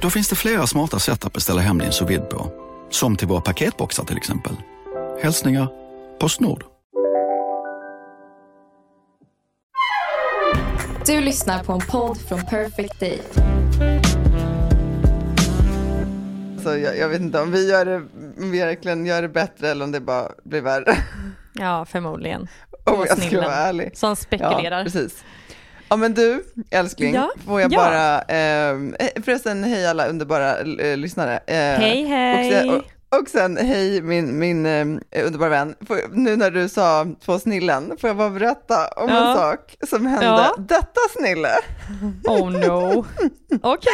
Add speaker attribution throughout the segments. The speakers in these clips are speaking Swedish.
Speaker 1: Då finns det flera smarta sätt att beställa hem din sous på. Som till våra paketboxar till exempel. Hälsningar Postnord.
Speaker 2: Du lyssnar på en podd från Perfect Day.
Speaker 3: Alltså, jag, jag vet inte om vi gör det, verkligen gör det bättre eller om det bara blir värre.
Speaker 4: Ja, förmodligen.
Speaker 3: Om jag ska vara ärlig.
Speaker 4: Som spekulerar.
Speaker 3: Ja, precis. Ja men du, älskling,
Speaker 4: Ja,
Speaker 3: får jag
Speaker 4: ja.
Speaker 3: bara, eh, förresten hej alla underbara eh, lyssnare. Eh,
Speaker 4: Hej, hej.
Speaker 3: Och sen, och, och sen hej min, min eh, underbara vän, får, nu när du sa två snillen, får jag bara berätta om
Speaker 4: Ja.
Speaker 3: en sak som hände
Speaker 4: Ja.
Speaker 3: detta snille.
Speaker 4: Oh no. Okej.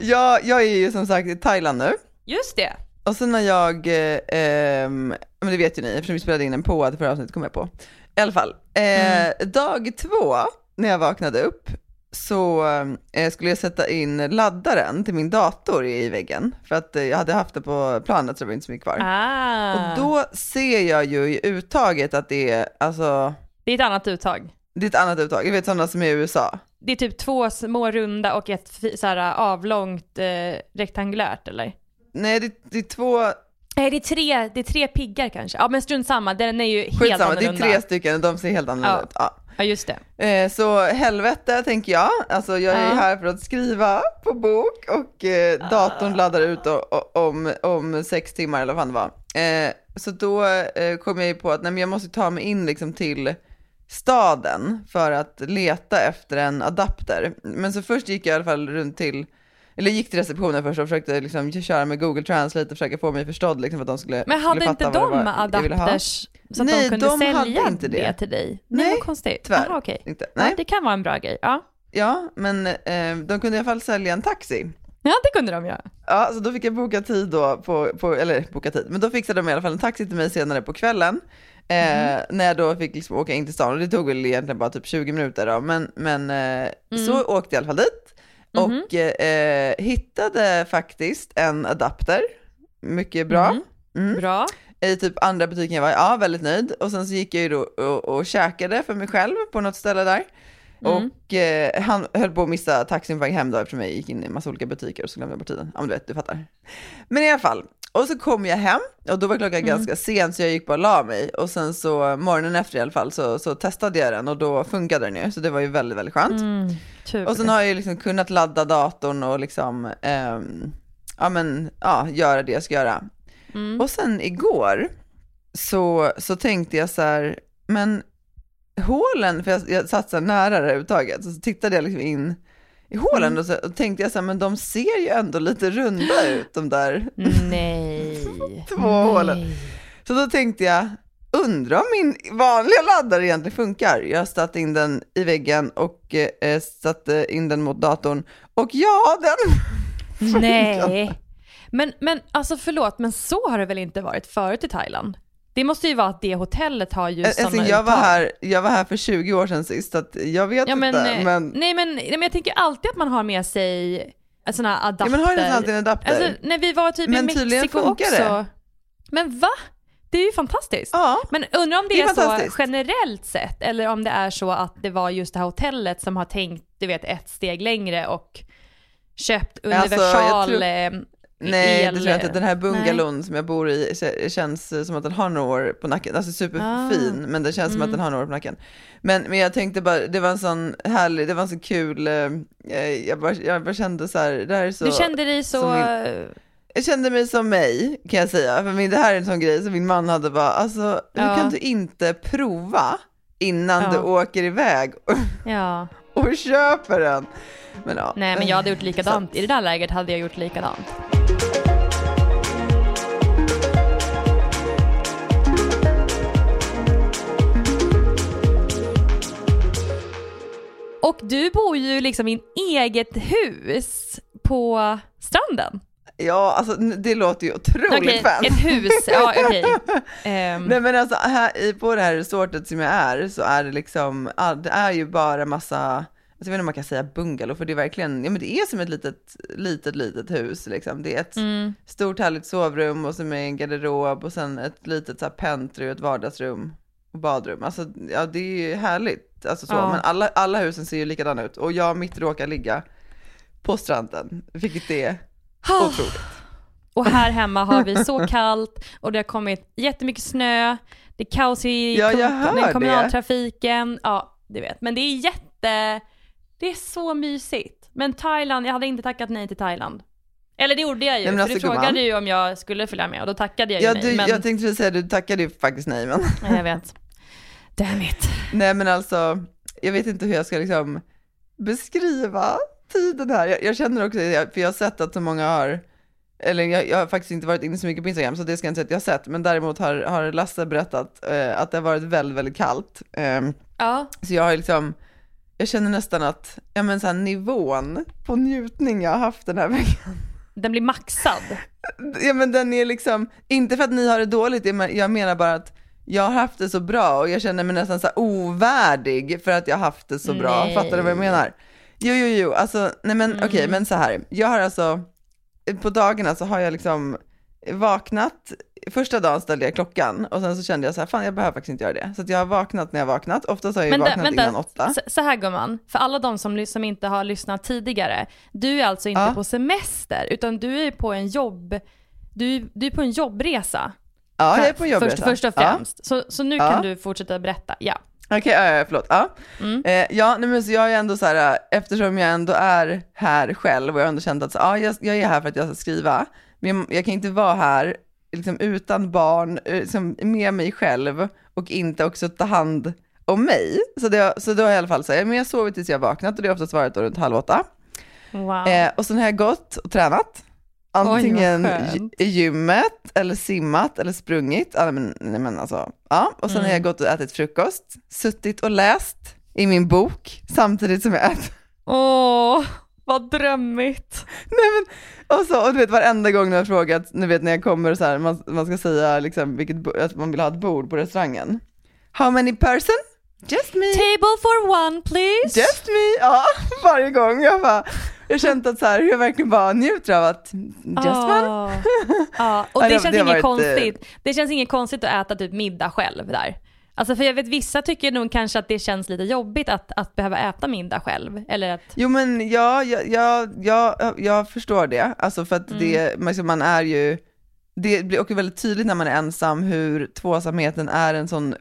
Speaker 3: Jag, jag är ju som sagt i Thailand nu.
Speaker 4: Just det.
Speaker 3: Och sen när jag, eh, ehm, men det vet ju ni eftersom vi spelade in en på att förra avsnittet kom jag på. I alla fall, eh, dag två när jag vaknade upp så eh, skulle jag sätta in laddaren till min dator i väggen för att eh, jag hade haft det på planet så det var inte så mycket kvar.
Speaker 4: Ah.
Speaker 3: Och då ser jag ju i uttaget att det är, alltså,
Speaker 4: Det är ett annat uttag.
Speaker 3: det är ett annat uttag, jag vet sådana som är i USA.
Speaker 4: Det är typ två små runda och ett så här avlångt eh, rektangulärt eller?
Speaker 3: Nej, det, det är två,
Speaker 4: Nej det är tre, det är tre piggar kanske. Ja men strunt samma, den är ju helt
Speaker 3: skitsamma, det är
Speaker 4: annorlunda.
Speaker 3: tre stycken och de ser helt annorlunda
Speaker 4: Ja.
Speaker 3: ut. Ja.
Speaker 4: Ja just det.
Speaker 3: Eh, så helvete tänker jag, alltså jag är
Speaker 4: Ja.
Speaker 3: här för att skriva på bok och eh, datorn laddar ut o- o- om, om sex timmar eller vad fan det var. Eh, så då eh, kom jag ju på att nej, men jag måste ta mig in liksom till staden för att leta efter en adapter. Men så först gick jag i alla fall runt till eller gick till receptionen först och försökte liksom köra med Google Translate och försöka få mig förstådd liksom för att de skulle
Speaker 4: Men hade
Speaker 3: skulle
Speaker 4: inte
Speaker 3: fatta det
Speaker 4: de adapters så att
Speaker 3: Nej,
Speaker 4: de kunde
Speaker 3: de hade
Speaker 4: sälja
Speaker 3: inte det.
Speaker 4: till dig?
Speaker 3: Nej,
Speaker 4: vad konstigt.
Speaker 3: tyvärr.
Speaker 4: Aha, okej.
Speaker 3: Inte.
Speaker 4: Ja,
Speaker 3: Nej.
Speaker 4: det kan vara en bra grej. Ja.
Speaker 3: Ja, men eh, de kunde i alla fall sälja en taxi.
Speaker 4: ja, det kunde de göra.
Speaker 3: Ja, så då fick jag boka tid då, på, på, eller boka tid, men då fixade de i alla fall en taxi till mig senare på kvällen. Eh, När jag då fick liksom åka in till stan och det tog väl egentligen bara typ 20 minuter då, men, men eh, så åkte jag i alla fall dit och eh, hittade faktiskt en adapter, mycket bra. Mm.
Speaker 4: Bra.
Speaker 3: I typ andra butiken jag var, ja väldigt nöjd. Och sen så gick jag ju då och, och käkade för mig själv på något ställe där. Och eh, han höll på att missa taxin på väg hem då eftersom jag gick in i massa olika butiker och så glömde jag bort tiden. Ja men du vet, du fattar. Men i alla fall, och så kom jag hem och då var klockan ganska sent så jag gick bara och la mig. Och sen så morgonen efter i alla fall så, så testade jag den och då funkade den ju. Så det var ju väldigt, väldigt skönt.
Speaker 4: Mm.
Speaker 3: Och sen har jag ju liksom kunnat ladda datorn och liksom, ehm, ja men, ja, göra det jag ska göra.
Speaker 4: Mm.
Speaker 3: Och sen igår så, så tänkte jag så här, men hålen, för jag, jag satt så nära det uttaget, så tittade jag liksom in i hålen
Speaker 4: Mm.
Speaker 3: och så och tänkte jag så här, men de ser ju ändå lite runda ut de där.
Speaker 4: Nej.
Speaker 3: Två hålen. Så då tänkte jag, undrar om min vanliga laddare egentligen funkar. Jag satte in den i väggen och eh, satte in den mot datorn. Och ja, den funkar.
Speaker 4: Nej. Men, men alltså förlåt, men så har det väl inte varit förut i Thailand? Det måste ju vara att det hotellet har ju
Speaker 3: Alltså,
Speaker 4: sådana
Speaker 3: jag, var
Speaker 4: uttag.
Speaker 3: här, jag var här för 20 år sedan sist, så att jag vet
Speaker 4: Ja, men,
Speaker 3: inte.
Speaker 4: eh,
Speaker 3: Men,
Speaker 4: Nej, men, nej men jag tänker alltid att man har med sig en sån här adapter.
Speaker 3: ja, men har du alltid en adapter?
Speaker 4: Alltså när vi var typ
Speaker 3: Men
Speaker 4: i Mexiko också.
Speaker 3: det.
Speaker 4: Men va? Det är ju fantastiskt.
Speaker 3: ja,
Speaker 4: Men undrar om det,
Speaker 3: Det är
Speaker 4: är, så generellt sett eller om det är så att det var just det här hotellet som har tänkt, du vet, ett steg längre och köpt
Speaker 3: Alltså,
Speaker 4: universal
Speaker 3: tror-
Speaker 4: eh,
Speaker 3: nej
Speaker 4: el.
Speaker 3: det tror jag inte. Den här bungalon som jag bor i kä- känns eh, som att den har några år på nacken. Alltså superfin,
Speaker 4: Ah.
Speaker 3: men den känns som
Speaker 4: Mm.
Speaker 3: att den har några år på nacken. Men, men jag tänkte bara, det var en sån härlig, det var en så kul, eh, eh, jag, bara, jag bara kände så här, det här är så...
Speaker 4: Du kände dig så...
Speaker 3: som min- Jag kände mig som mig, kan jag säga. För min, det här är en sån grej som min man hade bara, alltså, hur
Speaker 4: Ja.
Speaker 3: kan du inte prova innan
Speaker 4: Ja.
Speaker 3: du åker iväg och,
Speaker 4: Ja.
Speaker 3: och köper den? Men, ja.
Speaker 4: Nej men jag hade gjort likadant. I det där läget hade jag gjort likadant. Och du bor ju liksom i en eget hus på stranden.
Speaker 3: Ja, alltså det låter ju otroligt
Speaker 4: Okej,
Speaker 3: fancy.
Speaker 4: ett hus, ja okej. Ehm,
Speaker 3: Nej men alltså här, i- på det här resortet som jag är så är det liksom, det är ju bara massa, alltså, jag vet inte om man kan säga bungalow för det är verkligen, ja men det är som ett litet, litet, litet hus liksom. Det är ett
Speaker 4: mm,
Speaker 3: stort härligt sovrum och så med en garderob och sen ett litet så här pentry och ett vardagsrum och badrum. Alltså ja det är ju härligt, alltså så,
Speaker 4: Ja.
Speaker 3: men alla, alla husen ser ju likadana ut och jag mitt råkar ligga på stranden, vilket är otroligt.
Speaker 4: Och här hemma har vi så kallt och det har kommit jättemycket snö, det är kaos i
Speaker 3: Ja,
Speaker 4: kom- den
Speaker 3: det.
Speaker 4: kommunaltrafiken, ja du vet. Men det är jätte, det är så mysigt. Men Thailand, jag hade inte tackat nej till Thailand. Eller det gjorde jag ju,
Speaker 3: Nej,
Speaker 4: för
Speaker 3: alltså,
Speaker 4: du frågade
Speaker 3: gumman.
Speaker 4: ju om jag skulle följa med och då tackade jag ju
Speaker 3: Ja,
Speaker 4: nej.
Speaker 3: du,
Speaker 4: men...
Speaker 3: Jag tänkte säga, du tackade ju faktiskt nej men.
Speaker 4: Nej, jag vet. Damn it.
Speaker 3: Nej men alltså, jag vet inte hur jag ska liksom beskriva tiden här. Jag, jag känner också, för jag har sett att så många har, eller jag, jag har faktiskt inte varit inne så mycket på Instagram, så det ska jag inte säga att jag har sett, men däremot har, har Lasse berättat eh, att det har varit väldigt, väldigt kallt. Ehm,
Speaker 4: Ja,
Speaker 3: så jag har liksom, jag känner nästan att, ja men så här, nivån på njutning jag har haft den här veckan,
Speaker 4: den blir maxad.
Speaker 3: ja men den är liksom, inte för att ni har det dåligt, jag menar bara att jag har haft det så bra och jag känner mig nästan så ovärdig för att jag har haft det så bra.
Speaker 4: Nej.
Speaker 3: Fattar du vad jag menar? Jo, jo, jo, alltså, nej men okej, men så här, jag har alltså, på dagarna så har jag liksom vaknat, första dagen ställde jag klockan och sen så kände jag så här, fan jag behöver faktiskt inte göra det. Så jag har vaknat när jag har vaknat, oftast har jag
Speaker 4: Vänta,
Speaker 3: vaknat
Speaker 4: vänta.
Speaker 3: innan åtta.
Speaker 4: Så, så här gumman, för alla de som, som inte har lyssnat tidigare. Du är alltså inte
Speaker 3: Ja.
Speaker 4: på semester, utan du är på en jobb, du, du är på en jobbresa.
Speaker 3: Ja, jag är på en jobbresa.
Speaker 4: Först, först och
Speaker 3: Ja.
Speaker 4: främst. Så, så nu
Speaker 3: Ja.
Speaker 4: kan du fortsätta berätta. Ja.
Speaker 3: Okej, ja, ja, förlåt. Ja,
Speaker 4: Mm.
Speaker 3: eh, ja nej, men så jag är ändå så här, eftersom jag ändå är här själv och jag har ändå känt att så, ja, jag, jag är här för att jag ska skriva, men jag, jag kan inte vara här liksom, utan barn, eh, liksom, med mig själv och inte också ta hand om mig. Så, det, så då har jag i alla fall så här, men jag sover tills jag har vaknat och det har oftast varit runt halv åtta.
Speaker 4: Wow.
Speaker 3: Eh, och sen har jag gått och tränat. Antingen i gymmet, eller simmat, eller sprungit. Ja, men, nej, men alltså, ja. Och sen har
Speaker 4: Mm.
Speaker 3: jag gått och ätit frukost, suttit och läst i min bok samtidigt som jag äter.
Speaker 4: Åh, vad drömmigt.
Speaker 3: Nej, men, och, så, och du vet varenda gång jag har frågat, ni vet när jag kommer så här, man, man ska säga liksom, vilket, att man vill ha ett bord på restaurangen. How many person? Just me.
Speaker 4: Table for one please.
Speaker 3: Just me, ja, varje gång. Jag bara, jag känt att så här, jag verkligen bara njuter av att just one.
Speaker 4: Ah. Ja, och
Speaker 3: Ja,
Speaker 4: det,
Speaker 3: det-
Speaker 4: känns
Speaker 3: det
Speaker 4: inget
Speaker 3: varit, eh,
Speaker 4: konstigt. Det känns inget konstigt att äta typ middag själv där. Alltså för jag vet vissa tycker nog kanske att det känns lite jobbigt att, att behöva äta middag själv. Eller att,
Speaker 3: Jo men ja, jag, jag, jag, jag förstår det, alltså för att det, liksom, man är ju, det blir också väldigt tydligt när man är ensam hur tvåsamheten är en sån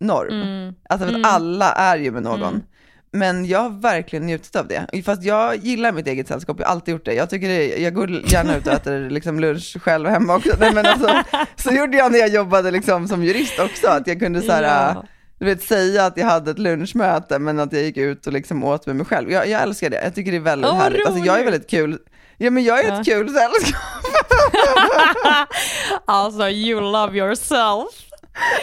Speaker 3: norm.
Speaker 4: mm,
Speaker 3: Alltså för att
Speaker 4: Mm.
Speaker 3: alla är ju med någon. Men jag har verkligen njutit av det. Fast jag gillar mitt eget sällskap, jag har alltid gjort det. Jag, tycker det, jag går gärna ut och äter liksom lunch själv hemma också. Nej, men alltså, så gjorde jag när jag jobbade liksom som jurist också, att jag kunde så här,
Speaker 4: Ja.
Speaker 3: du vet, säga att jag hade ett lunchmöte men att jag gick ut och liksom åt med mig själv. Jag, jag älskar det, jag tycker det är väldigt
Speaker 4: vad
Speaker 3: härligt. Alltså, jag är väldigt kul. Ja men jag är
Speaker 4: Ja.
Speaker 3: ett kul sällskap.
Speaker 4: alltså you love yourself.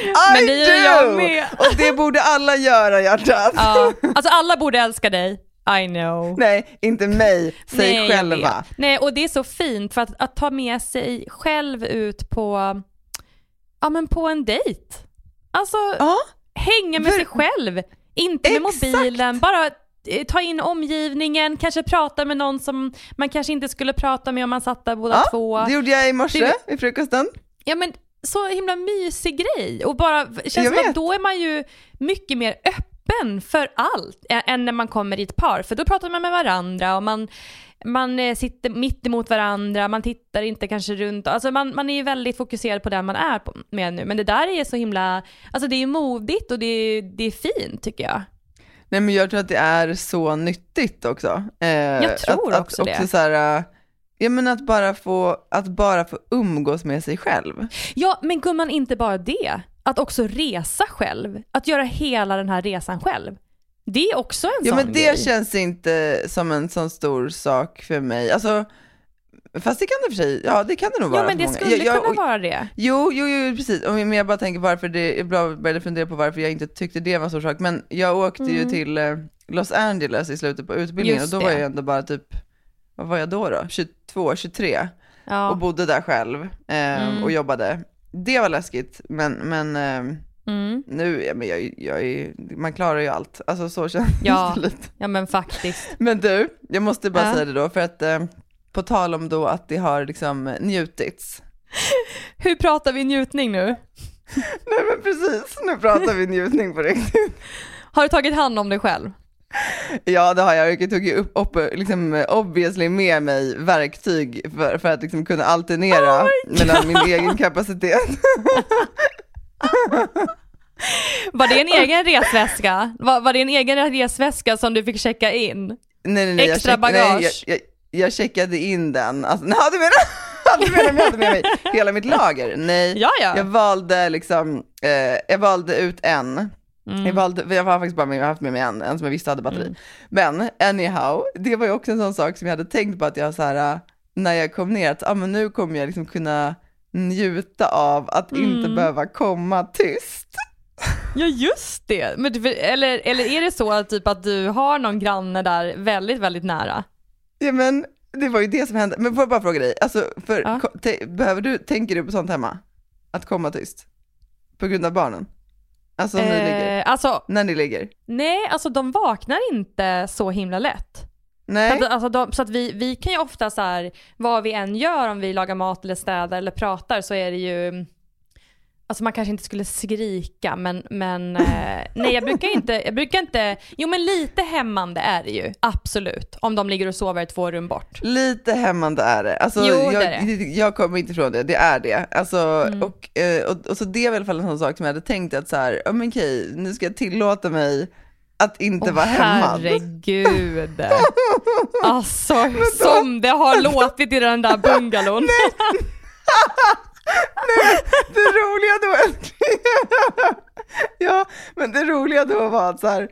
Speaker 3: I
Speaker 4: Men det gör jag
Speaker 3: do!
Speaker 4: med.
Speaker 3: Och det borde alla göra hjärtat.
Speaker 4: Ja, alltså alla borde älska dig. I know.
Speaker 3: Nej, inte mig, säg
Speaker 4: Nej,
Speaker 3: själva.
Speaker 4: Nej, och det är så fint för att, att ta med sig själv ut på, ja men på en dejt. Alltså
Speaker 3: Ja,
Speaker 4: hänga med
Speaker 3: Ver-
Speaker 4: sig själv, inte med
Speaker 3: Exakt.
Speaker 4: mobilen, bara eh, ta in omgivningen, kanske prata med någon som man kanske inte skulle prata med om man satt där båda
Speaker 3: ja
Speaker 4: två.
Speaker 3: det gjorde jag i morse
Speaker 4: Det-
Speaker 3: i frukosten.
Speaker 4: Ja men så himla mysig grej och bara känns som att då är man ju mycket mer öppen för allt än när man kommer i ett par för då pratar man med varandra och man, man eh, sitter mitt emot varandra, man tittar inte kanske runt, alltså man, man är ju väldigt fokuserad på den man är med nu men det där är så himla, alltså det är modigt och det är, det är fint tycker jag.
Speaker 3: Nej men jag tror att det är så nyttigt också. Eh,
Speaker 4: Jag tror
Speaker 3: att,
Speaker 4: också
Speaker 3: att
Speaker 4: det.
Speaker 3: också Så här, eh, ja men att bara, få, att bara få umgås med sig själv.
Speaker 4: Ja men gumman inte bara det, att också resa själv, att göra hela den här resan själv. Det är också en
Speaker 3: Ja
Speaker 4: sån
Speaker 3: men det
Speaker 4: grej.
Speaker 3: känns inte som en sån stor sak för mig. Alltså, fast det kan det för sig, ja det kan det nog vara
Speaker 4: Ja men det
Speaker 3: många.
Speaker 4: skulle
Speaker 3: Jag- jag-
Speaker 4: kunna vara det.
Speaker 3: Jo, jo, jo, precis. Och- Men jag bara tänker varför det, jag började fundera på varför jag inte tyckte det var en stor sak. Men jag åkte ju
Speaker 4: Mm.
Speaker 3: till eh, Los Angeles i slutet på utbildningen
Speaker 4: Just
Speaker 3: och då var
Speaker 4: det.
Speaker 3: jag ändå bara typ, vad var jag då då? 22, 23.
Speaker 4: Ja.
Speaker 3: och bodde där själv eh,
Speaker 4: Mm.
Speaker 3: och jobbade. Det var läskigt, men, men eh,
Speaker 4: Mm.
Speaker 3: nu, ja, men jag, jag är, man klarar ju allt. Alltså så känns
Speaker 4: Ja.
Speaker 3: det lite.
Speaker 4: ja men faktiskt.
Speaker 3: Men du, jag måste bara
Speaker 4: Ja.
Speaker 3: säga det då, för att eh, på tal om då att det har liksom njutits.
Speaker 4: Hur pratar vi njutning nu?
Speaker 3: Nej men precis, nu pratar vi njutning på riktigt.
Speaker 4: Har du tagit hand om dig själv?
Speaker 3: Ja det har jag, jag tog ju upp, upp liksom, obviously med mig verktyg för, för att liksom kunna alternera
Speaker 4: Oh
Speaker 3: mellan min egen kapacitet.
Speaker 4: Var det en egen resväska? Var, var det en egen resväska som du fick checka in?
Speaker 3: Nej, nej, nej,
Speaker 4: Extra
Speaker 3: jag check, nej,
Speaker 4: bagage.
Speaker 3: jag, jag, jag checkade in den, alltså, nej, du menar, om jag hade med mig hela mitt lager? Nej,
Speaker 4: Ja, ja.
Speaker 3: jag valde liksom, eh, jag valde ut en.
Speaker 4: Mm.
Speaker 3: Jag, valde, jag har faktiskt bara med, haft med mig en, en som jag visste hade batteri.
Speaker 4: Mm.
Speaker 3: Men anyhow, det var ju också en sån sak som jag hade tänkt på att jag så här, äh, när jag kom ner, att ah, men nu kommer jag liksom kunna njuta av att inte
Speaker 4: Mm.
Speaker 3: behöva komma tyst.
Speaker 4: Ja just det. Men, eller, eller är det så att, typ, att du har någon granne där väldigt, väldigt nära?
Speaker 3: Ja men det var ju det som hände. Men får jag bara fråga dig, alltså, för,
Speaker 4: Ja.
Speaker 3: behöver du, tänker du på sånt hemma? Att komma tyst? På grund av barnen? Alltså ni ligger?
Speaker 4: Eh, alltså,
Speaker 3: När ni ligger?
Speaker 4: nej, alltså de vaknar inte så himla lätt.
Speaker 3: Nej?
Speaker 4: Så att, alltså, de, så att vi, vi kan ju ofta så här, vad vi än gör, om vi lagar mat eller städar eller pratar så är det ju Alltså man kanske inte skulle skrika men, men eh, nej jag brukar inte, jag brukar inte, jo men lite hämmande är det ju, absolut. Om de ligger och sover två rum bort.
Speaker 3: Lite hämmande är det. Alltså,
Speaker 4: Jo, det
Speaker 3: jag,
Speaker 4: är det.
Speaker 3: jag kommer inte ifrån det, det är det. Alltså,
Speaker 4: Mm.
Speaker 3: och, eh, och, och så det är väl en sån sak som jag hade tänkt att så här, ja men okej, nu ska jag tillåta mig att inte
Speaker 4: Åh,
Speaker 3: vara hämmad.
Speaker 4: herregud. Alltså som det har låtit i den där bungalon.
Speaker 3: Det roliga då, ja, men det roliga då var att så här,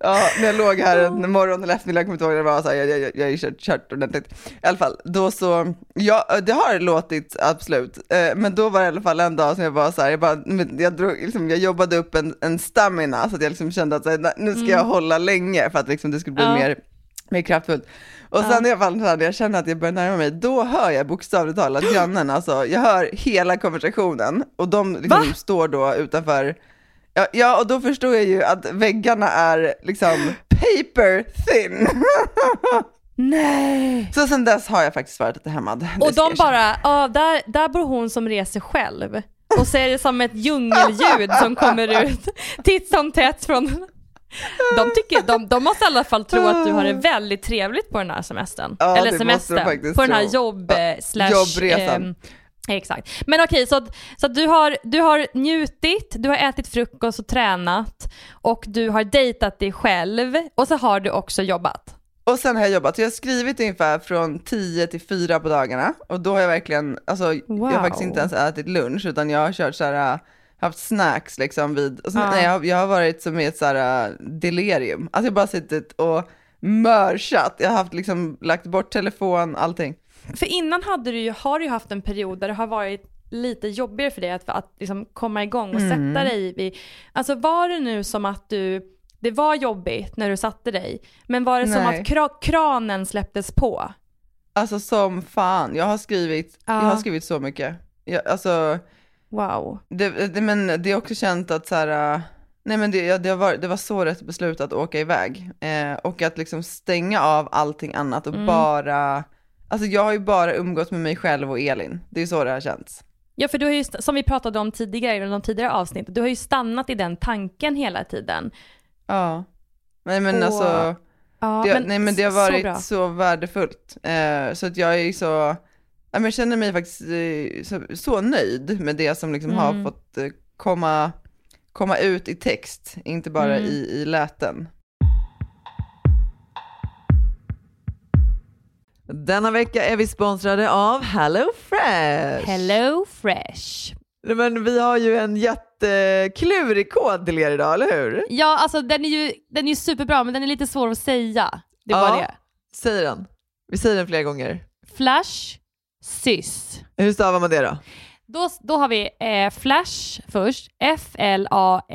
Speaker 3: ja, när jag låg här en morgon eller eftermiddag, jag kommer inte ihåg, det var så här, jag, jag, jag kört, kört ordentligt. I alla fall, då så, ja, det har låtit absolut, eh, men då var det i alla fall en dag som jag var så här, jag, bara, jag, drog, liksom, jag jobbade upp en, en stamina så att jag liksom kände att så här, nu ska jag hålla länge för att liksom, det skulle bli
Speaker 4: Mm. Ja.
Speaker 3: mer mer kraftfullt. Och sen i alla fall när jag känner att jag börjar närma mig, då hör jag bokstavligt talat grannen, alltså jag hör hela konversationen och de liksom står då utanför, ja, ja och då förstår jag ju att väggarna är liksom paper thin.
Speaker 4: Nej.
Speaker 3: Så sen dess har jag faktiskt varit lite hämmad.
Speaker 4: Och de bara, ja där, där bor hon som reser själv. Och så är det som ett djungelljud som kommer ut titt som tätt från... De, tycker, de, de måste i alla fall tro att du har det väldigt trevligt på den här semestern.
Speaker 3: Ja, det
Speaker 4: Eller
Speaker 3: måste de
Speaker 4: semestern.
Speaker 3: faktiskt
Speaker 4: På den här jobb,
Speaker 3: Ja,
Speaker 4: eh, slash,
Speaker 3: jobbresan.
Speaker 4: ehm, Exakt. Men okej, så, så du, har, du har njutit, du har ätit frukost och tränat och du har dejtat dig själv och så har du också jobbat.
Speaker 3: Och sen har jag jobbat, jag har skrivit ungefär från 10 till 4 på dagarna och då har jag verkligen, alltså jag
Speaker 4: Wow.
Speaker 3: har faktiskt inte ens ätit lunch utan jag har kört så här, haft snacks liksom vid, och sen, nej, jag, har- jag har varit som i ett så här äh, delirium, alltså jag har bara suttit och mörsat, jag har haft liksom lagt bort telefon, allting.
Speaker 4: För innan hade du ju, har du ju haft en period där det har varit lite jobbigare för dig att, att liksom komma igång och
Speaker 3: Mm.
Speaker 4: sätta dig vid, alltså var det nu som att du, det var jobbigt när du satte dig, men var det som
Speaker 3: Nej.
Speaker 4: att kra, kranen släpptes på?
Speaker 3: Alltså som fan, jag har skrivit,
Speaker 4: Ja.
Speaker 3: jag har skrivit så mycket. Jag, alltså,
Speaker 4: Wow.
Speaker 3: det, det, men det är också känt att så här, äh, nej men det, ja, det, var, det var så rätt beslut att åka iväg. Eh, och att liksom stänga av allting annat och
Speaker 4: Mm.
Speaker 3: bara, alltså jag har ju bara umgått med mig själv och Elin. Det är så det har känts.
Speaker 4: Ja för du har ju, som vi pratade om tidigare i de tidigare avsnitten, du har ju stannat i den tanken hela tiden.
Speaker 3: Ja. Nej men
Speaker 4: Och-
Speaker 3: alltså,
Speaker 4: Ja,
Speaker 3: det, nej men det har
Speaker 4: så
Speaker 3: varit
Speaker 4: bra.
Speaker 3: så, värdefullt. Eh, så att jag är så, ja, men jag känner mig faktiskt eh, så, så nöjd med det som liksom
Speaker 4: Mm.
Speaker 3: har fått eh, komma, komma ut i text, inte bara
Speaker 4: Mm.
Speaker 3: i, i läten.
Speaker 5: Denna vecka är vi sponsrade av Hello Fresh.
Speaker 4: Hello Fresh.
Speaker 5: Men vi har ju en jätteklurig kod till er idag, eller hur?
Speaker 4: Ja alltså den är ju den är superbra men den är lite svår att säga. Det är
Speaker 5: Ja.
Speaker 4: bara det.
Speaker 5: Säg den. Vi säger den flera gånger.
Speaker 4: Flash sys.
Speaker 5: Hur stavar man det då?
Speaker 4: Då, då har vi eh, Flash först. F-L-A-S-H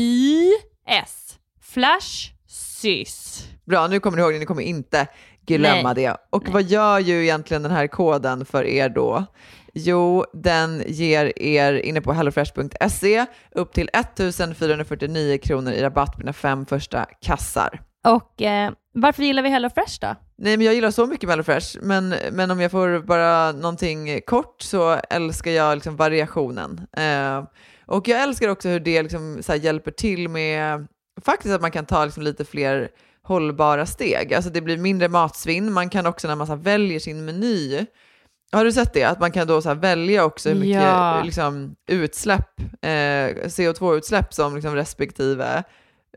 Speaker 4: S-Y-S. Flash sys.
Speaker 5: Bra, nu kommer ni ihåg det, ni kommer inte glömma
Speaker 4: Nej.
Speaker 5: det. Och
Speaker 4: Nej.
Speaker 5: vad gör ju egentligen den här koden för er då? Jo, den ger er inne på hellofresh.se upp till 1449 kronor i rabatt på dina fem första kassar.
Speaker 4: Och eh, varför gillar vi HelloFresh då?
Speaker 5: Nej, men jag gillar så mycket HelloFresh, men, men om jag får bara någonting kort så älskar jag liksom variationen. Eh, och jag älskar också hur det liksom här hjälper till med faktiskt att man kan ta liksom lite fler hållbara steg. Alltså det blir mindre matsvinn, man kan också när man så här väljer sin meny har du sett det? Att man kan då så här välja också hur mycket
Speaker 4: Ja.
Speaker 5: liksom, utsläpp, eh, CO2-utsläpp som liksom respektive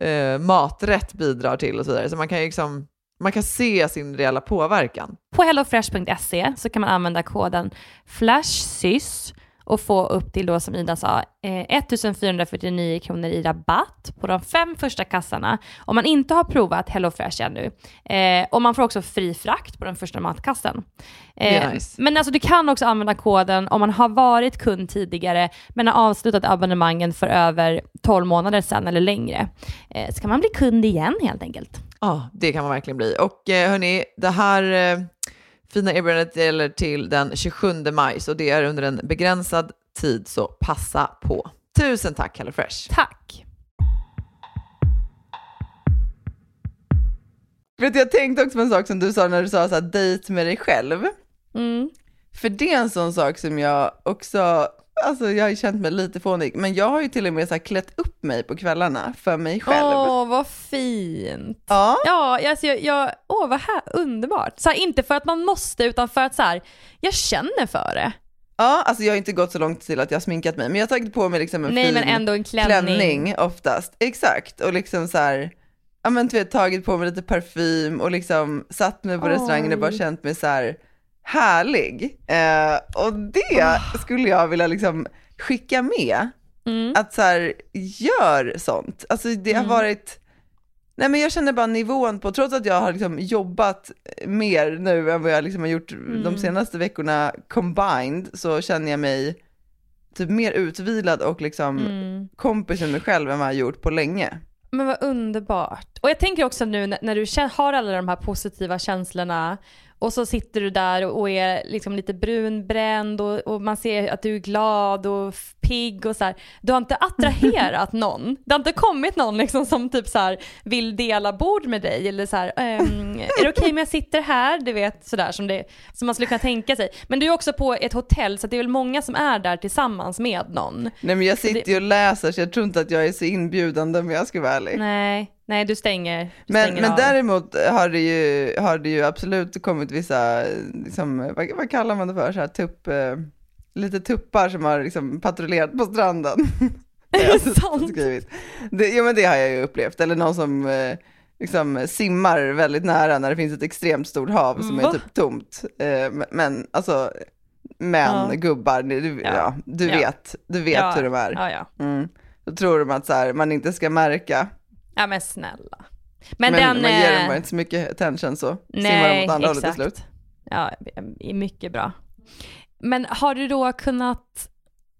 Speaker 5: eh, maträtt bidrar till och så vidare. Så man kan ju liksom, man kan se sin reella påverkan.
Speaker 4: På hellofresh.se så kan man använda koden FLASHSYS och få upp till då som Ida sa eh, 1449 kronor i rabatt på de fem första kassarna om man inte har provat HelloFresh ännu. Eh, och man får också fri frakt på den första matkassen. Eh,
Speaker 5: nice.
Speaker 4: Men alltså du kan också använda koden om man har varit kund tidigare men har avslutat abonnemangen för över 12 månader sedan eller längre. Eh, så kan man bli kund igen helt enkelt.
Speaker 5: Ja, det kan man verkligen bli. Och eh, hörni, det här eh, fina erbjudandet gäller till den 27 maj, så det är under en begränsad tid, så passa på. Tusen tack HelloFresh!
Speaker 4: Tack!
Speaker 3: Vet du, jag tänkte också på en sak som du sa när du sa så här, dejt med dig själv.
Speaker 4: Mm.
Speaker 3: För det är en sån sak som jag också, alltså jag har ju känt mig lite fånig, men jag har ju till och med så klätt upp mig på kvällarna för mig själv.
Speaker 4: Åh, vad fint!
Speaker 3: Ja,
Speaker 4: Ja, alltså jag, jag, åh vad här, underbart. Så här, inte för att man måste, utan för att så här, jag känner för det.
Speaker 3: ja, alltså jag har inte gått så långt till att jag har sminkat mig, men jag har tagit på mig liksom en
Speaker 4: Nej
Speaker 3: fin
Speaker 4: men ändå en klänning.
Speaker 3: klänning oftast. Exakt, och liksom så här, ja men du vet, tagit på mig lite parfym och liksom satt mig på
Speaker 4: Oj.
Speaker 3: restaurangen och bara känt mig så här härlig. Eh, och det skulle jag vilja liksom skicka med,
Speaker 4: Mm.
Speaker 3: att så här, gör sånt. Alltså det har
Speaker 4: Mm.
Speaker 3: varit, nej men jag känner bara nivån på, trots att jag har liksom jobbat mer nu än vad jag liksom har gjort de
Speaker 4: Mm.
Speaker 3: senaste veckorna combined, så känner jag mig typ mer utvilad och liksom
Speaker 4: Mm.
Speaker 3: kompis med mig själv än vad jag har gjort på länge.
Speaker 4: Men vad underbart. Och jag tänker också nu när, när du har alla de här positiva känslorna och så sitter du där och, är liksom lite brunbränd och, och man ser att du är glad och pigg och så här. Du har inte attraherat någon. Det har inte kommit någon liksom som typ så här vill dela bord med dig eller så här, ehm, är det okej om jag sitter här? Du vet sådär som, det, som man skulle kunna tänka sig. Men du är också på ett hotell så det är väl många som är där tillsammans med någon.
Speaker 3: Nej men jag sitter ju och läser så jag tror inte att jag är så inbjudande om jag ska vara ärlig.
Speaker 4: Nej, nej du stänger. Du
Speaker 3: Men,
Speaker 4: stänger
Speaker 3: men
Speaker 4: av.
Speaker 3: däremot har det, ju, har det ju absolut kommit vissa, liksom, vad, vad kallar man det för, så här tupp, eh, lite tuppar som har liksom patrullerat på stranden.
Speaker 4: Är det sant?
Speaker 3: skrivit. Det, ja men det har jag ju upplevt, eller någon som eh, liksom simmar väldigt nära när det finns ett extremt stort hav som
Speaker 4: Va?
Speaker 3: är typ tomt. Eh, men- men alltså, män,
Speaker 4: Ja.
Speaker 3: gubbar, du, ja.
Speaker 4: Ja.
Speaker 3: du vet, du vet hur de är.
Speaker 4: Ja, ja.
Speaker 3: Mm. Då tror de att så här, man inte ska märka.
Speaker 4: Ja men snälla. Men,
Speaker 3: Men,
Speaker 4: den...
Speaker 3: man ger
Speaker 4: eh,
Speaker 3: dem bara inte så mycket attention så simmar de
Speaker 4: nej,
Speaker 3: åt andra hållet till
Speaker 4: exakt.
Speaker 3: slut.
Speaker 4: Ja, är mycket bra. Men har du då kunnat...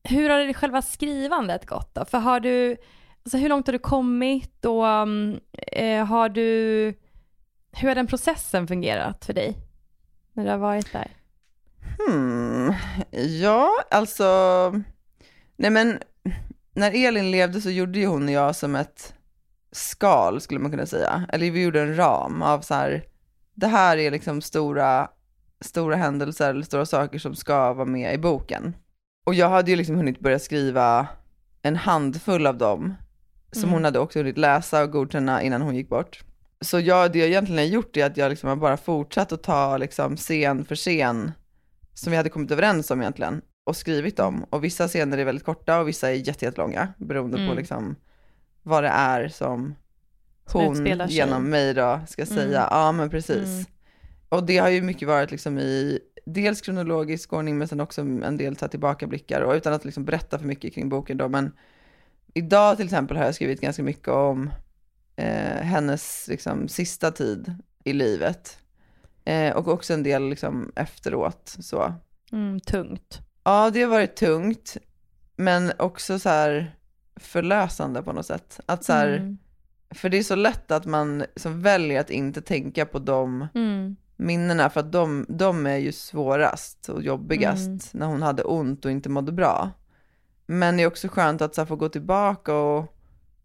Speaker 4: Hur har det själva skrivandet gått då? För har du... Alltså hur långt har du kommit och um, eh, har du... Hur har den processen fungerat för dig? När du har varit där?
Speaker 3: Hmm. Ja, alltså, nej men när Elin levde så gjorde ju hon och jag som ett skal skulle man kunna säga. Eller vi gjorde en ram av så här, det här är liksom stora, stora händelser eller stora saker som ska vara med i boken. Och jag hade ju liksom hunnit börja skriva en handfull av dem, som
Speaker 4: Mm.
Speaker 3: hon hade också hunnit läsa och godkänna innan hon gick bort. Så jag, det jag egentligen har gjort är att jag liksom har bara fortsatt att ta liksom scen för scen som vi hade kommit överens om egentligen och skrivit om. Och vissa scener är väldigt korta och vissa är jätte- jättelånga beroende på
Speaker 4: Mm.
Speaker 3: liksom vad det är som hon genom mig då ska säga.
Speaker 4: Mm.
Speaker 3: Ja men precis.
Speaker 4: Mm.
Speaker 3: Och det har ju mycket varit liksom i dels kronologisk ordning men sen också en del så tillbakablickar och utan att liksom berätta för mycket kring boken då men idag till exempel har jag skrivit ganska mycket om eh, hennes liksom sista tid i livet eh, och också en del liksom efteråt så.
Speaker 4: Mm, tungt.
Speaker 3: Ja, det har varit tungt, men också så här förlösande på något sätt. Att så här,
Speaker 4: Mm.
Speaker 3: För det är så lätt att man som väljer att inte tänka på de
Speaker 4: Mm.
Speaker 3: minnena för att de, de är ju svårast och jobbigast
Speaker 4: Mm.
Speaker 3: när hon hade ont och inte mådde bra. Men det är också skönt att så här, få gå tillbaka och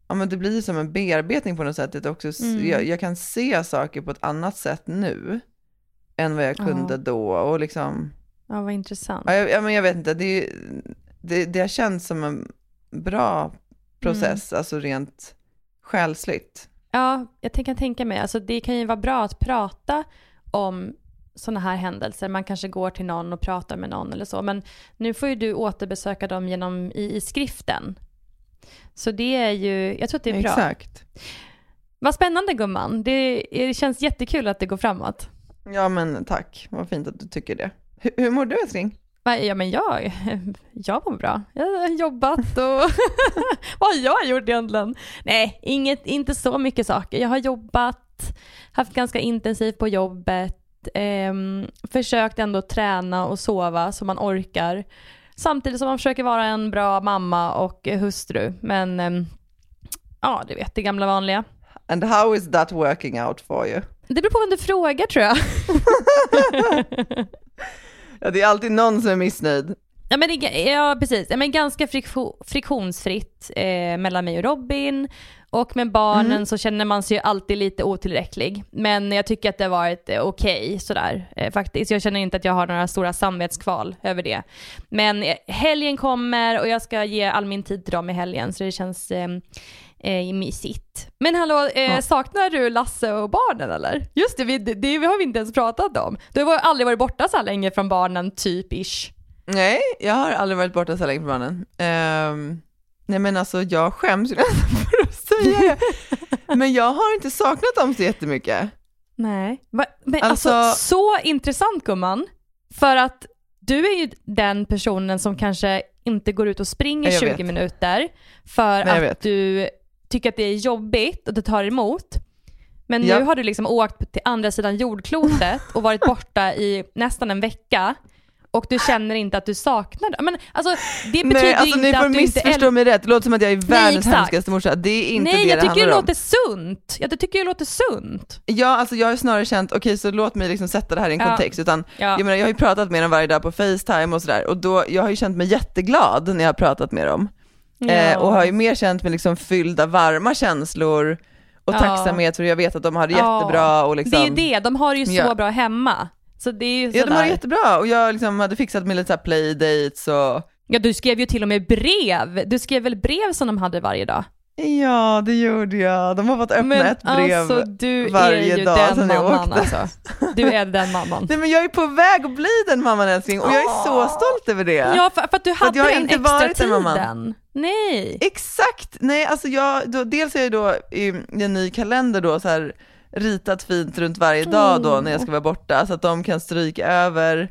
Speaker 3: ja, men det blir som en bearbetning på något sätt. Att också,
Speaker 4: Mm.
Speaker 3: jag, jag kan se saker på ett annat sätt nu än vad jag kunde
Speaker 4: Ja.
Speaker 3: då. Och liksom,
Speaker 4: Ja, vad intressant.
Speaker 3: ja, jag, ja, men jag vet inte, det, det, det har känts som en bra process,
Speaker 4: Mm.
Speaker 3: alltså rent själsligt.
Speaker 4: Ja, jag kan tänka mig, alltså det kan ju vara bra att prata om sådana här händelser. Man kanske går till någon och pratar med någon eller så. Men nu får ju du återbesöka dem genom i, i skriften. Så det är ju, jag tror att det är bra.
Speaker 3: Exakt.
Speaker 4: Vad spännande gumman. Det, det känns jättekul att det går framåt.
Speaker 3: Ja men tack, vad fint att du tycker det. Hur, hur mår du älskling?
Speaker 4: Ja men jag, jag mår bra. Jag har jobbat och vad har jag gjort egentligen? Nej, inget, inte så mycket saker. Jag har jobbat, haft ganska intensivt på jobbet, ehm, försökt ändå träna och sova så man orkar. Samtidigt som man försöker vara en bra mamma och hustru. Men ehm, ja, du vet det gamla vanliga.
Speaker 3: And how is that working out for you?
Speaker 4: Det beror på vem du frågar tror jag.
Speaker 3: Ja, det är alltid någon som är missnöjd.
Speaker 4: Ja, men det, ja precis. Ja, men ganska friktion, friktionsfritt eh, mellan mig och Robin. Och med barnen
Speaker 3: Mm.
Speaker 4: så känner man sig ju alltid lite otillräcklig. Men jag tycker att det har varit eh, okej sådär eh, faktiskt. Jag känner inte att jag har några stora samvetskval över det. Men eh, helgen kommer och jag ska ge all min tid till dem i helgen så det känns eh, mysigt. Men hallå, eh,
Speaker 3: Ja.
Speaker 4: saknar du Lasse och barnen eller? Just det, vi, det, det har vi inte ens pratat om. Du har aldrig varit borta så här länge från barnen, typ ish.
Speaker 3: Nej, jag har aldrig varit borta så länge från barnen. Ehm, nej men alltså jag skäms ju nästan för att säga det. Men jag har inte saknat dem så jättemycket.
Speaker 4: Nej. Men alltså,
Speaker 3: Alltså-
Speaker 4: så intressant gumman. För att du är ju den personen som kanske inte går ut och springer
Speaker 3: Jag
Speaker 4: 20
Speaker 3: vet.
Speaker 4: minuter för
Speaker 3: Nej,
Speaker 4: att
Speaker 3: vet.
Speaker 4: du tycker att det är jobbigt och det tar emot. Men
Speaker 3: Ja.
Speaker 4: nu har du liksom åkt till andra sidan jordklotet och varit borta i nästan en vecka och du känner inte att du saknar det. Men alltså det betyder
Speaker 3: Nej, alltså
Speaker 4: inte
Speaker 3: ni får
Speaker 4: att du inte
Speaker 3: missförstå mig rätt, det låter som att jag är världens
Speaker 4: exakt.
Speaker 3: hemskaste morsa. Det är inte
Speaker 4: Nej,
Speaker 3: det
Speaker 4: jag
Speaker 3: det
Speaker 4: tycker
Speaker 3: handlar
Speaker 4: det
Speaker 3: om.
Speaker 4: låter sunt. Jag tycker det låter sunt.
Speaker 3: Ja, alltså jag har snarare känt, okej så låt mig liksom sätta det här i en
Speaker 4: Ja.
Speaker 3: kontext, utan
Speaker 4: Ja.
Speaker 3: jag menar jag har ju pratat med dem varje dag på Facetime och sådär, och då, jag har ju känt mig jätteglad när jag har pratat med dem. Eh, och har ju mer känt mig liksom fylld av varma känslor och
Speaker 4: Ja.
Speaker 3: tacksamhet för jag vet att de har det
Speaker 4: Ja.
Speaker 3: jättebra och liksom
Speaker 4: Det är ju det, de har det ju så
Speaker 3: Ja.
Speaker 4: bra hemma. Så det är ju
Speaker 3: Ja de har det jättebra och jag liksom hade fixat med lite playdates och
Speaker 4: Ja, du skrev ju till och med brev. Du skrev väl brev som de hade varje dag?
Speaker 3: Ja det gjorde jag, de har fått öppna ett brev.
Speaker 4: alltså du
Speaker 3: varje
Speaker 4: är ju
Speaker 3: dag
Speaker 4: den
Speaker 3: sedan jag
Speaker 4: mamman
Speaker 3: åkte.
Speaker 4: alltså. Du är den mamman.
Speaker 3: Nej men jag är på väg att bli den mamman älskling och jag är så stolt över det.
Speaker 4: Ja, för, för att du
Speaker 3: För att
Speaker 4: hade
Speaker 3: jag har
Speaker 4: den
Speaker 3: inte
Speaker 4: extra
Speaker 3: varit den mamman.
Speaker 4: Nej.
Speaker 3: Exakt, nej alltså jag, då, dels är jag då i en ny kalender då så här ritat fint runt varje dag då när jag ska vara borta så att de kan stryka över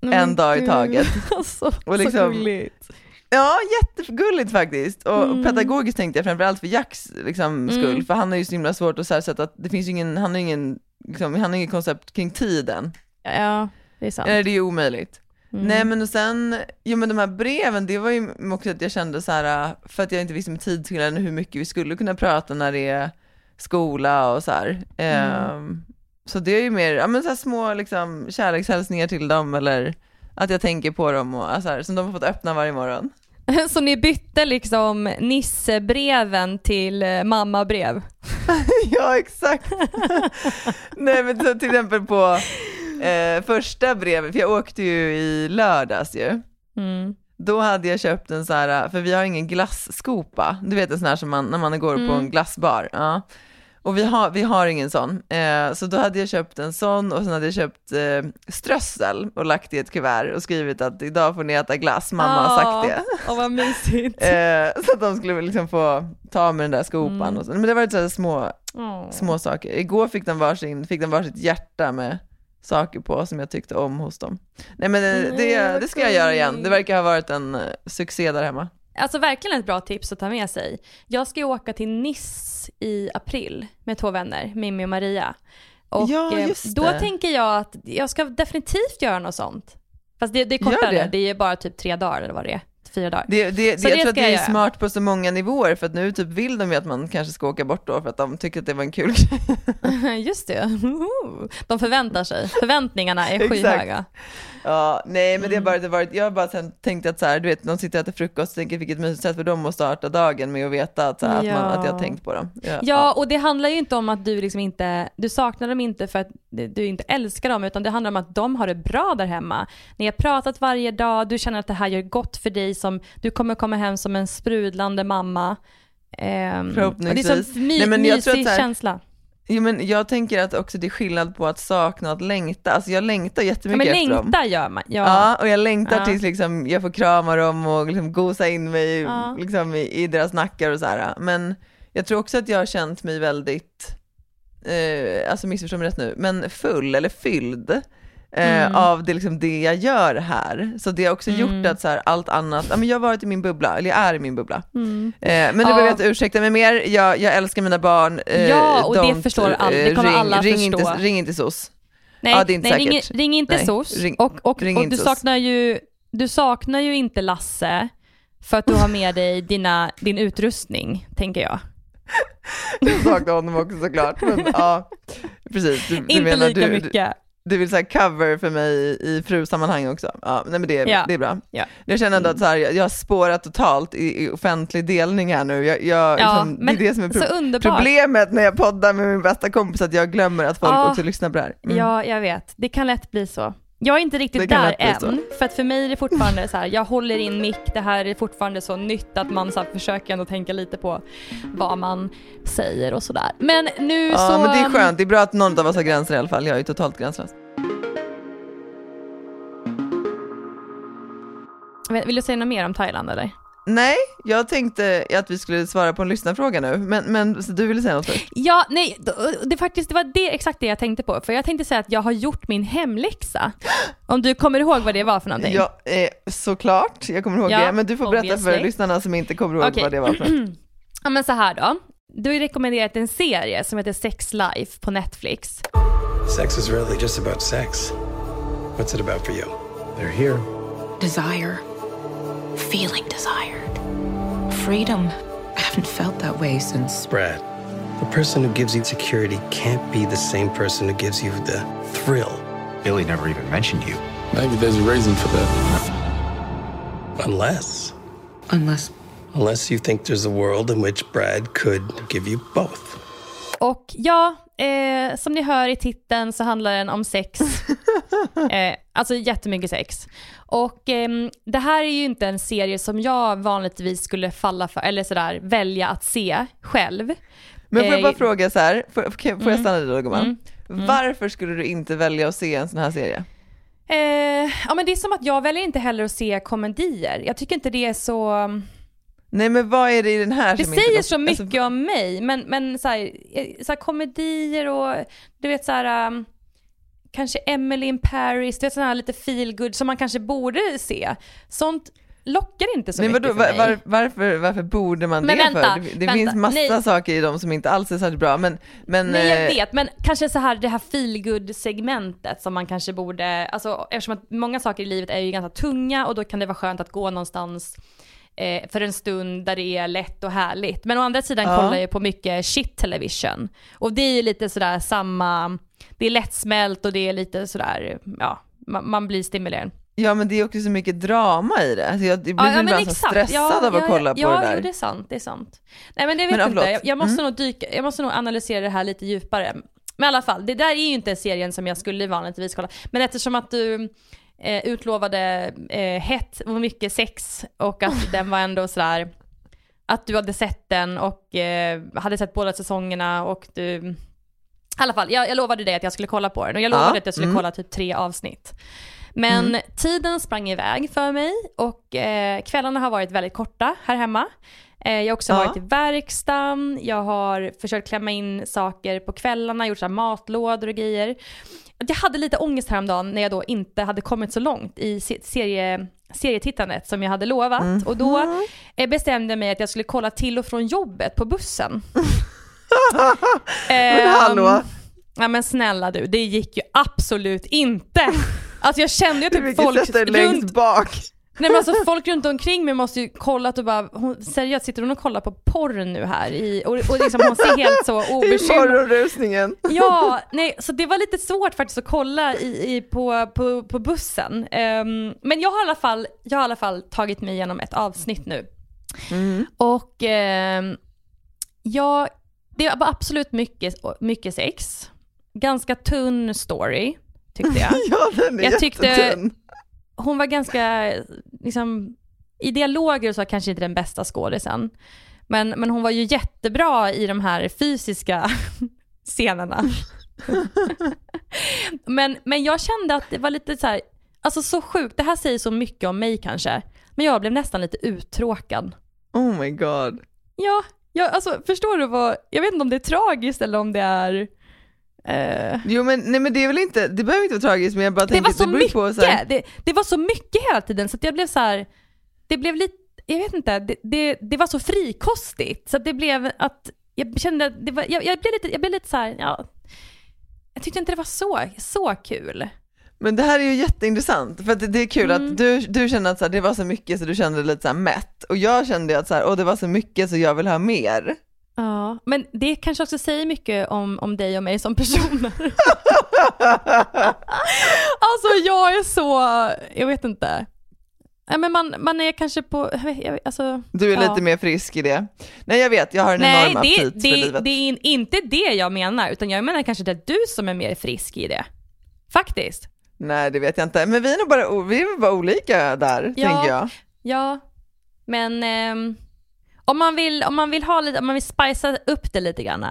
Speaker 4: Men
Speaker 3: en dag i taget.
Speaker 4: Alltså,
Speaker 3: Och liksom-
Speaker 4: så gulligt.
Speaker 3: Ja, jättegulligt faktiskt. Och
Speaker 4: Mm.
Speaker 3: pedagogiskt tänkte jag framförallt för Jacks liksom, skull,
Speaker 4: Mm.
Speaker 3: för han har ju så himla svårt att så här sätta att det finns ju ingen, han har ingen, liksom, han har ingen koncept kring tiden.
Speaker 4: Ja, det är sant.
Speaker 3: Eller det är ju omöjligt.
Speaker 4: Mm.
Speaker 3: Nej men och sen, jo men de här breven, det var ju också att jag kände så här, för att jag inte visste med tidsskillnaden hur mycket vi skulle kunna prata när det är skola och så här. Ehm, så det är ju mer, ja men så här små liksom kärlekshälsningar till dem eller att jag tänker på dem och så här, som de har fått öppna varje morgon.
Speaker 4: Så ni bytte liksom Nissebreven till eh, mammabrev?
Speaker 3: ja exakt. Nej men så till exempel på eh, första brevet, för jag åkte ju i lördags ju.
Speaker 4: Mm.
Speaker 3: Då hade jag köpt en så här, för vi har ingen glasskopa, du vet en sån här som man, när man går på
Speaker 4: Mm.
Speaker 3: en glassbar. Ja. Och vi har, vi har ingen sån. Eh, så då hade jag köpt en sån och sen hade jag köpt eh, strössel och lagt i ett kuvert och skrivit att idag får ni äta glass, mamma har sagt det.
Speaker 4: Åh, vad mysigt.
Speaker 3: Eh, så att de skulle liksom få ta med den där skopan
Speaker 4: Mm.
Speaker 3: och så. Men det var lite så små,
Speaker 4: Åh.
Speaker 3: små saker. Igår fick de varsin, fick de varsitt hjärta med saker på som jag tyckte om hos dem. Nej men det,
Speaker 4: Nej,
Speaker 3: det,
Speaker 4: vad
Speaker 3: det ska jag göra igen. Det verkar ha varit en eh, succé där hemma.
Speaker 4: Alltså verkligen ett bra tips att ta med sig. Jag ska ju åka till Nice i april med två vänner, Mimmi och Maria. Och
Speaker 3: Ja,
Speaker 4: eh, då
Speaker 3: det.
Speaker 4: tänker jag att jag ska definitivt göra något sånt. Fast det, det är
Speaker 3: Gör
Speaker 4: kortare,
Speaker 3: det.
Speaker 4: det. är bara typ tre dagar eller vad det är. Fyra dagar.
Speaker 3: Det, det, det, jag
Speaker 4: det
Speaker 3: tror att det är
Speaker 4: jag göra.
Speaker 3: smart på så många nivåer för att nu typ vill de ju att man kanske ska åka bort då för att de tycker att det var en kul grej.
Speaker 4: Just det. De förväntar sig. Förväntningarna är skyhöga.
Speaker 3: Ja, nej men det
Speaker 4: Mm.
Speaker 3: har bara det varit, jag har bara sen tänkt att så här, du vet, de sitter och äter frukost och tänker vilket mysigt sätt för dem att starta dagen med att veta att, så här, att, man, att jag har
Speaker 4: Ja.
Speaker 3: tänkt på dem. Ja,
Speaker 4: Ja, och det handlar ju inte om att du liksom inte, du saknar dem inte för att du inte älskar dem, utan det handlar om att de har det bra där hemma. Ni har pratat varje dag, du känner att det här gör gott för dig, som, du kommer komma hem som en sprudlande mamma. Ehm,
Speaker 3: Förhoppningsvis.
Speaker 4: Det är så my,
Speaker 3: Nej, men jag tror
Speaker 4: mysig
Speaker 3: att här-
Speaker 4: känsla.
Speaker 3: Jo, men jag tänker att också det är skillnad på att sakna och att längta. Alltså jag längtar
Speaker 4: Ja,
Speaker 3: jättemycket
Speaker 4: men
Speaker 3: efter dem.
Speaker 4: längta gör man. Ja.
Speaker 3: Ja, och jag längtar
Speaker 4: Ja.
Speaker 3: tills liksom, jag får krama dem och liksom gosa in mig
Speaker 4: Ja.
Speaker 3: liksom, i, i deras nackar och så här. Men jag tror också att jag har känt mig väldigt, eh, alltså missförstå mig rätt nu, men full eller fylld. Eh,
Speaker 4: Mm.
Speaker 3: av det, liksom, det jag gör här. Så det har också
Speaker 4: Mm.
Speaker 3: gjort att så här, allt annat, ja, men jag har varit i min bubbla, eller jag är i min bubbla.
Speaker 4: Mm.
Speaker 3: Eh, men nu
Speaker 4: Ja.
Speaker 3: behöver jag inte ursäkta mig mer, jag, jag älskar mina barn. Eh,
Speaker 4: Ja, och det förstår alla. Det
Speaker 3: eh,
Speaker 4: kommer
Speaker 3: ring,
Speaker 4: alla
Speaker 3: ring
Speaker 4: förstå.
Speaker 3: Inte, ring inte SOS.
Speaker 4: Nej,
Speaker 3: Ja, det är inte
Speaker 4: nej ring, ring inte
Speaker 3: Nej,
Speaker 4: SOS.
Speaker 3: ring-
Speaker 4: och och,
Speaker 3: ring
Speaker 4: och
Speaker 3: inte
Speaker 4: du, saknar ju, du saknar ju inte Lasse för att du har med dig dina, din utrustning, tänker jag.
Speaker 3: Jag saknar honom också såklart. Men, ja, precis. Du, du
Speaker 4: inte
Speaker 3: menar,
Speaker 4: lika
Speaker 3: du,
Speaker 4: mycket.
Speaker 3: Du vill säga cover för mig i, i frusammanhang också. Ja, nej men det,
Speaker 4: Ja.
Speaker 3: det är bra.
Speaker 4: Ja.
Speaker 3: Jag känner ändå att så här, jag, jag har spårat totalt i, i offentlig delning här nu. Jag, jag,
Speaker 4: Ja,
Speaker 3: liksom, det är det som är pro- problemet när jag poddar med min bästa kompis, att jag glömmer att folk också lyssnar på det här. Mm.
Speaker 4: Ja, jag vet. Det kan lätt bli så. Jag är inte riktigt där
Speaker 3: bli så.
Speaker 4: än, för att för mig är det fortfarande så här, jag håller in mick, det här är fortfarande så nytt att man så här, försöker ändå tänka lite på vad man säger och sådär. Men nu
Speaker 3: Ja,
Speaker 4: så...
Speaker 3: men det är skönt. Det är bra att någon av oss har gränser i alla fall. Jag är ju totalt gränslös.
Speaker 4: Vill vill du säga något mer om Thailand eller?
Speaker 3: Nej, jag tänkte att vi skulle svara på en lyssnarfråga nu, men, men så du ville säga något först?
Speaker 4: Ja, nej, det, faktiskt, det var det, exakt det jag tänkte på. För jag tänkte säga att jag har gjort min hemläxa. Om du kommer ihåg vad det var för någonting?
Speaker 3: Ja, eh, såklart, jag kommer ihåg
Speaker 4: Ja,
Speaker 3: det, men du får berätta för
Speaker 4: obviously.
Speaker 3: lyssnarna som inte kommer ihåg
Speaker 4: Okej.
Speaker 3: vad det var för något.
Speaker 4: Ja men så här då. Du har rekommenderat en serie som heter Sex Life på Netflix.
Speaker 6: Sex is really just about sex. What's it about for you? They're here.
Speaker 7: Desire. Feeling desired. Freedom. I haven't felt that way since.
Speaker 6: Brad, the person who gives you security can't be the same person who gives you the thrill
Speaker 8: Billy never even mentioned you.
Speaker 9: Maybe there's a reason for that.
Speaker 6: unless
Speaker 7: Unless.
Speaker 6: unless you think there's a world in which Brad could give you both.
Speaker 4: Och ja, eh, som ni hör i titeln så handlar den om sex. eh, alltså jättemycket sex. Och ehm, det här är ju inte en serie som jag vanligtvis skulle falla för, eller sådär välja att se själv.
Speaker 3: Men får jag
Speaker 4: Eh,
Speaker 3: bara fråga så här, får, får jag
Speaker 4: Mm.
Speaker 3: stanna dig då gumman?
Speaker 4: Mm.
Speaker 3: Varför skulle du inte välja att se en sån här serie?
Speaker 4: Eh, ja men det är som att jag väljer inte heller att se komedier. Jag tycker inte det är så...
Speaker 3: Nej men vad är det i den här
Speaker 4: Det
Speaker 3: som inte...
Speaker 4: säger så mycket
Speaker 3: alltså,
Speaker 4: om mig, men, men så, här, eh, så här, komedier och du vet så här, um, kanske Emily in Paris, du vet sådana här lite feel good som man kanske borde se. Sånt lockar inte så
Speaker 3: Nej,
Speaker 4: mycket
Speaker 3: vadå,
Speaker 4: för mig.
Speaker 3: var, var, varför, varför borde man
Speaker 4: Men
Speaker 3: det
Speaker 4: vänta,
Speaker 3: för? Det, det
Speaker 4: vänta,
Speaker 3: finns massa
Speaker 4: nej.
Speaker 3: saker i dem som inte alls är särskilt bra, men... men
Speaker 4: Nej jag
Speaker 3: eh,
Speaker 4: vet, men kanske så här det här feel segmentet som man kanske borde, alltså eftersom att många saker i livet är ju ganska tunga och då kan det vara skönt att gå någonstans eh, för en stund där det är lätt och härligt. Men å andra sidan
Speaker 3: Ja.
Speaker 4: kollar jag på mycket shit television. Och det är ju lite sådär samma, det är lättsmält och det är lite sådär, ja, man, man blir stimulerad.
Speaker 3: Ja men det är också så mycket drama i det. Alltså, jag blir
Speaker 4: Ja, ja,
Speaker 3: ibland så stressad
Speaker 4: Ja,
Speaker 3: av att
Speaker 4: ja,
Speaker 3: kolla på
Speaker 4: ja,
Speaker 3: det där.
Speaker 4: Jo, det är sant, det är sant. Nej men det vet
Speaker 3: Men, ja,
Speaker 4: inte, jag, jag, måste
Speaker 3: Mm.
Speaker 4: nog dyka, jag måste nog analysera det här lite djupare. Men i alla fall, det där är ju inte serien som jag skulle vanligtvis kolla. Men eftersom att du eh, utlovade eh, hett och mycket sex och att den var ändå sådär, att du hade sett den och eh, hade sett båda säsongerna och du i alla fall, jag, jag lovade dig att jag skulle kolla på den och jag lovade
Speaker 3: Ja,
Speaker 4: att jag skulle
Speaker 3: mm.
Speaker 4: kolla typ tre avsnitt. Men tiden sprang iväg för mig och eh, kvällarna har varit väldigt korta här hemma. Eh, jag har också
Speaker 3: Ja.
Speaker 4: varit i verkstaden, jag har försökt klämma in saker på kvällarna, gjort så matlådor och grejer. Jag hade lite ångest häromdagen när jag då inte hade kommit så långt i se- serie, serietittandet som jag hade lovat. Och då eh, bestämde jag mig att jag skulle kolla till och från jobbet på bussen.
Speaker 3: Men
Speaker 4: Ehm,
Speaker 3: hallå?
Speaker 4: Ja men snälla du, det gick ju absolut inte. Alltså jag kände ju typ folk runt,
Speaker 3: bak.
Speaker 4: Nej men alltså folk runt omkring mig måste ju kolla att du bara, hon, seriöst sitter hon och kollar på porr nu här? I, och, och liksom hon ser helt så
Speaker 3: I
Speaker 4: obekymrad
Speaker 3: morgonrusningen.
Speaker 4: Ja, nej, så det var lite svårt faktiskt att kolla i, i, på, på, på bussen. Ehm, men jag har, i alla fall, jag har i alla fall tagit mig igenom ett avsnitt nu.
Speaker 3: Mm.
Speaker 4: Och ehm, jag, det var absolut mycket, mycket sex. Ganska tunn story, tyckte jag.
Speaker 3: Ja, den är
Speaker 4: Jag tyckte-. Hon var ganska, liksom, i dialoger så kanske inte den bästa skådisen. Men, men hon var ju jättebra i de här fysiska scenerna. men, men jag kände att det var lite så här, alltså så sjukt, det här säger så mycket om mig kanske. Men jag blev nästan lite uttråkad.
Speaker 3: Oh my god.
Speaker 4: Ja, jag, alltså förstår du vad, jag vet inte om det är tragiskt eller om det är... eh,
Speaker 3: Jo men, nej, men det är väl inte, det behöver inte vara tragiskt men jag bara
Speaker 4: det
Speaker 3: tänker
Speaker 4: var så
Speaker 3: det
Speaker 4: mycket,
Speaker 3: på så här,
Speaker 4: det, det var så mycket hela tiden så att jag blev så här, det blev lite, jag vet inte, det, det, det var så frikostigt så att det blev att, jag kände att det var, jag, jag blev lite, jag blev lite så här, ja, jag tyckte inte det var så, så kul.
Speaker 3: Men det här är ju jätteintressant, för det, är kul
Speaker 4: Mm.
Speaker 3: att du, du känner att så här, det var så mycket så du kände dig lite så mätt, och jag kände att så här, åh, det var så mycket så jag vill ha mer.
Speaker 4: Ja, men det kanske också säger mycket om, om dig och mig som personer. alltså jag är så, jag vet inte. Nej, men man, man är kanske på, jag alltså,
Speaker 3: Du är
Speaker 4: ja.
Speaker 3: lite mer frisk i det. Nej jag vet, jag har en
Speaker 4: Nej,
Speaker 3: enorm
Speaker 4: det,
Speaker 3: aptit för
Speaker 4: det,
Speaker 3: livet.
Speaker 4: det är in- inte det jag menar, utan jag menar kanske det är du som är mer frisk i det. Faktiskt.
Speaker 3: Nej det vet jag inte, men vi är nog bara, vi är bara olika där,
Speaker 4: Ja.
Speaker 3: tänker jag.
Speaker 4: Ja, men ehm, om, man vill, om man vill ha lite, om man vill spicea upp det lite grann,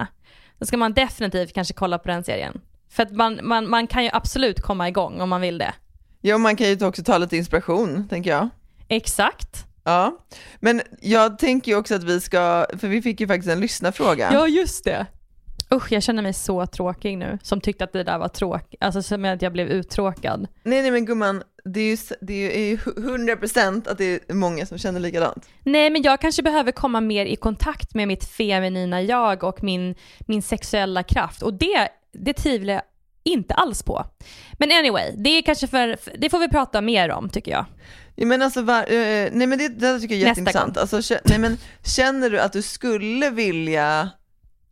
Speaker 4: då ska man definitivt kanske kolla på den serien. För att man, man, man kan ju absolut komma igång om man vill det.
Speaker 3: Ja, man kan ju också ta lite inspiration, tänker jag.
Speaker 4: Exakt.
Speaker 3: Ja, men jag tänker ju också att vi ska, för vi fick ju faktiskt en lyssnarfråga.
Speaker 4: Ja, just det. Usch, jag känner mig så tråkig nu, som tyckte att det där var tråkigt, alltså som att jag blev uttråkad.
Speaker 3: Nej nej men gumman, det är ju, det är ju 100% att det är många som känner likadant.
Speaker 4: Nej, men jag kanske behöver komma mer i kontakt med mitt feminina jag och min, min sexuella kraft. Och det, det tvivlar jag inte alls på. Men anyway, det är kanske för, det får vi prata mer om tycker jag.
Speaker 3: Ja, men alltså, var, eh, nej men det, det tycker jag är jätteintressant. Alltså, nej, men, känner du att du skulle vilja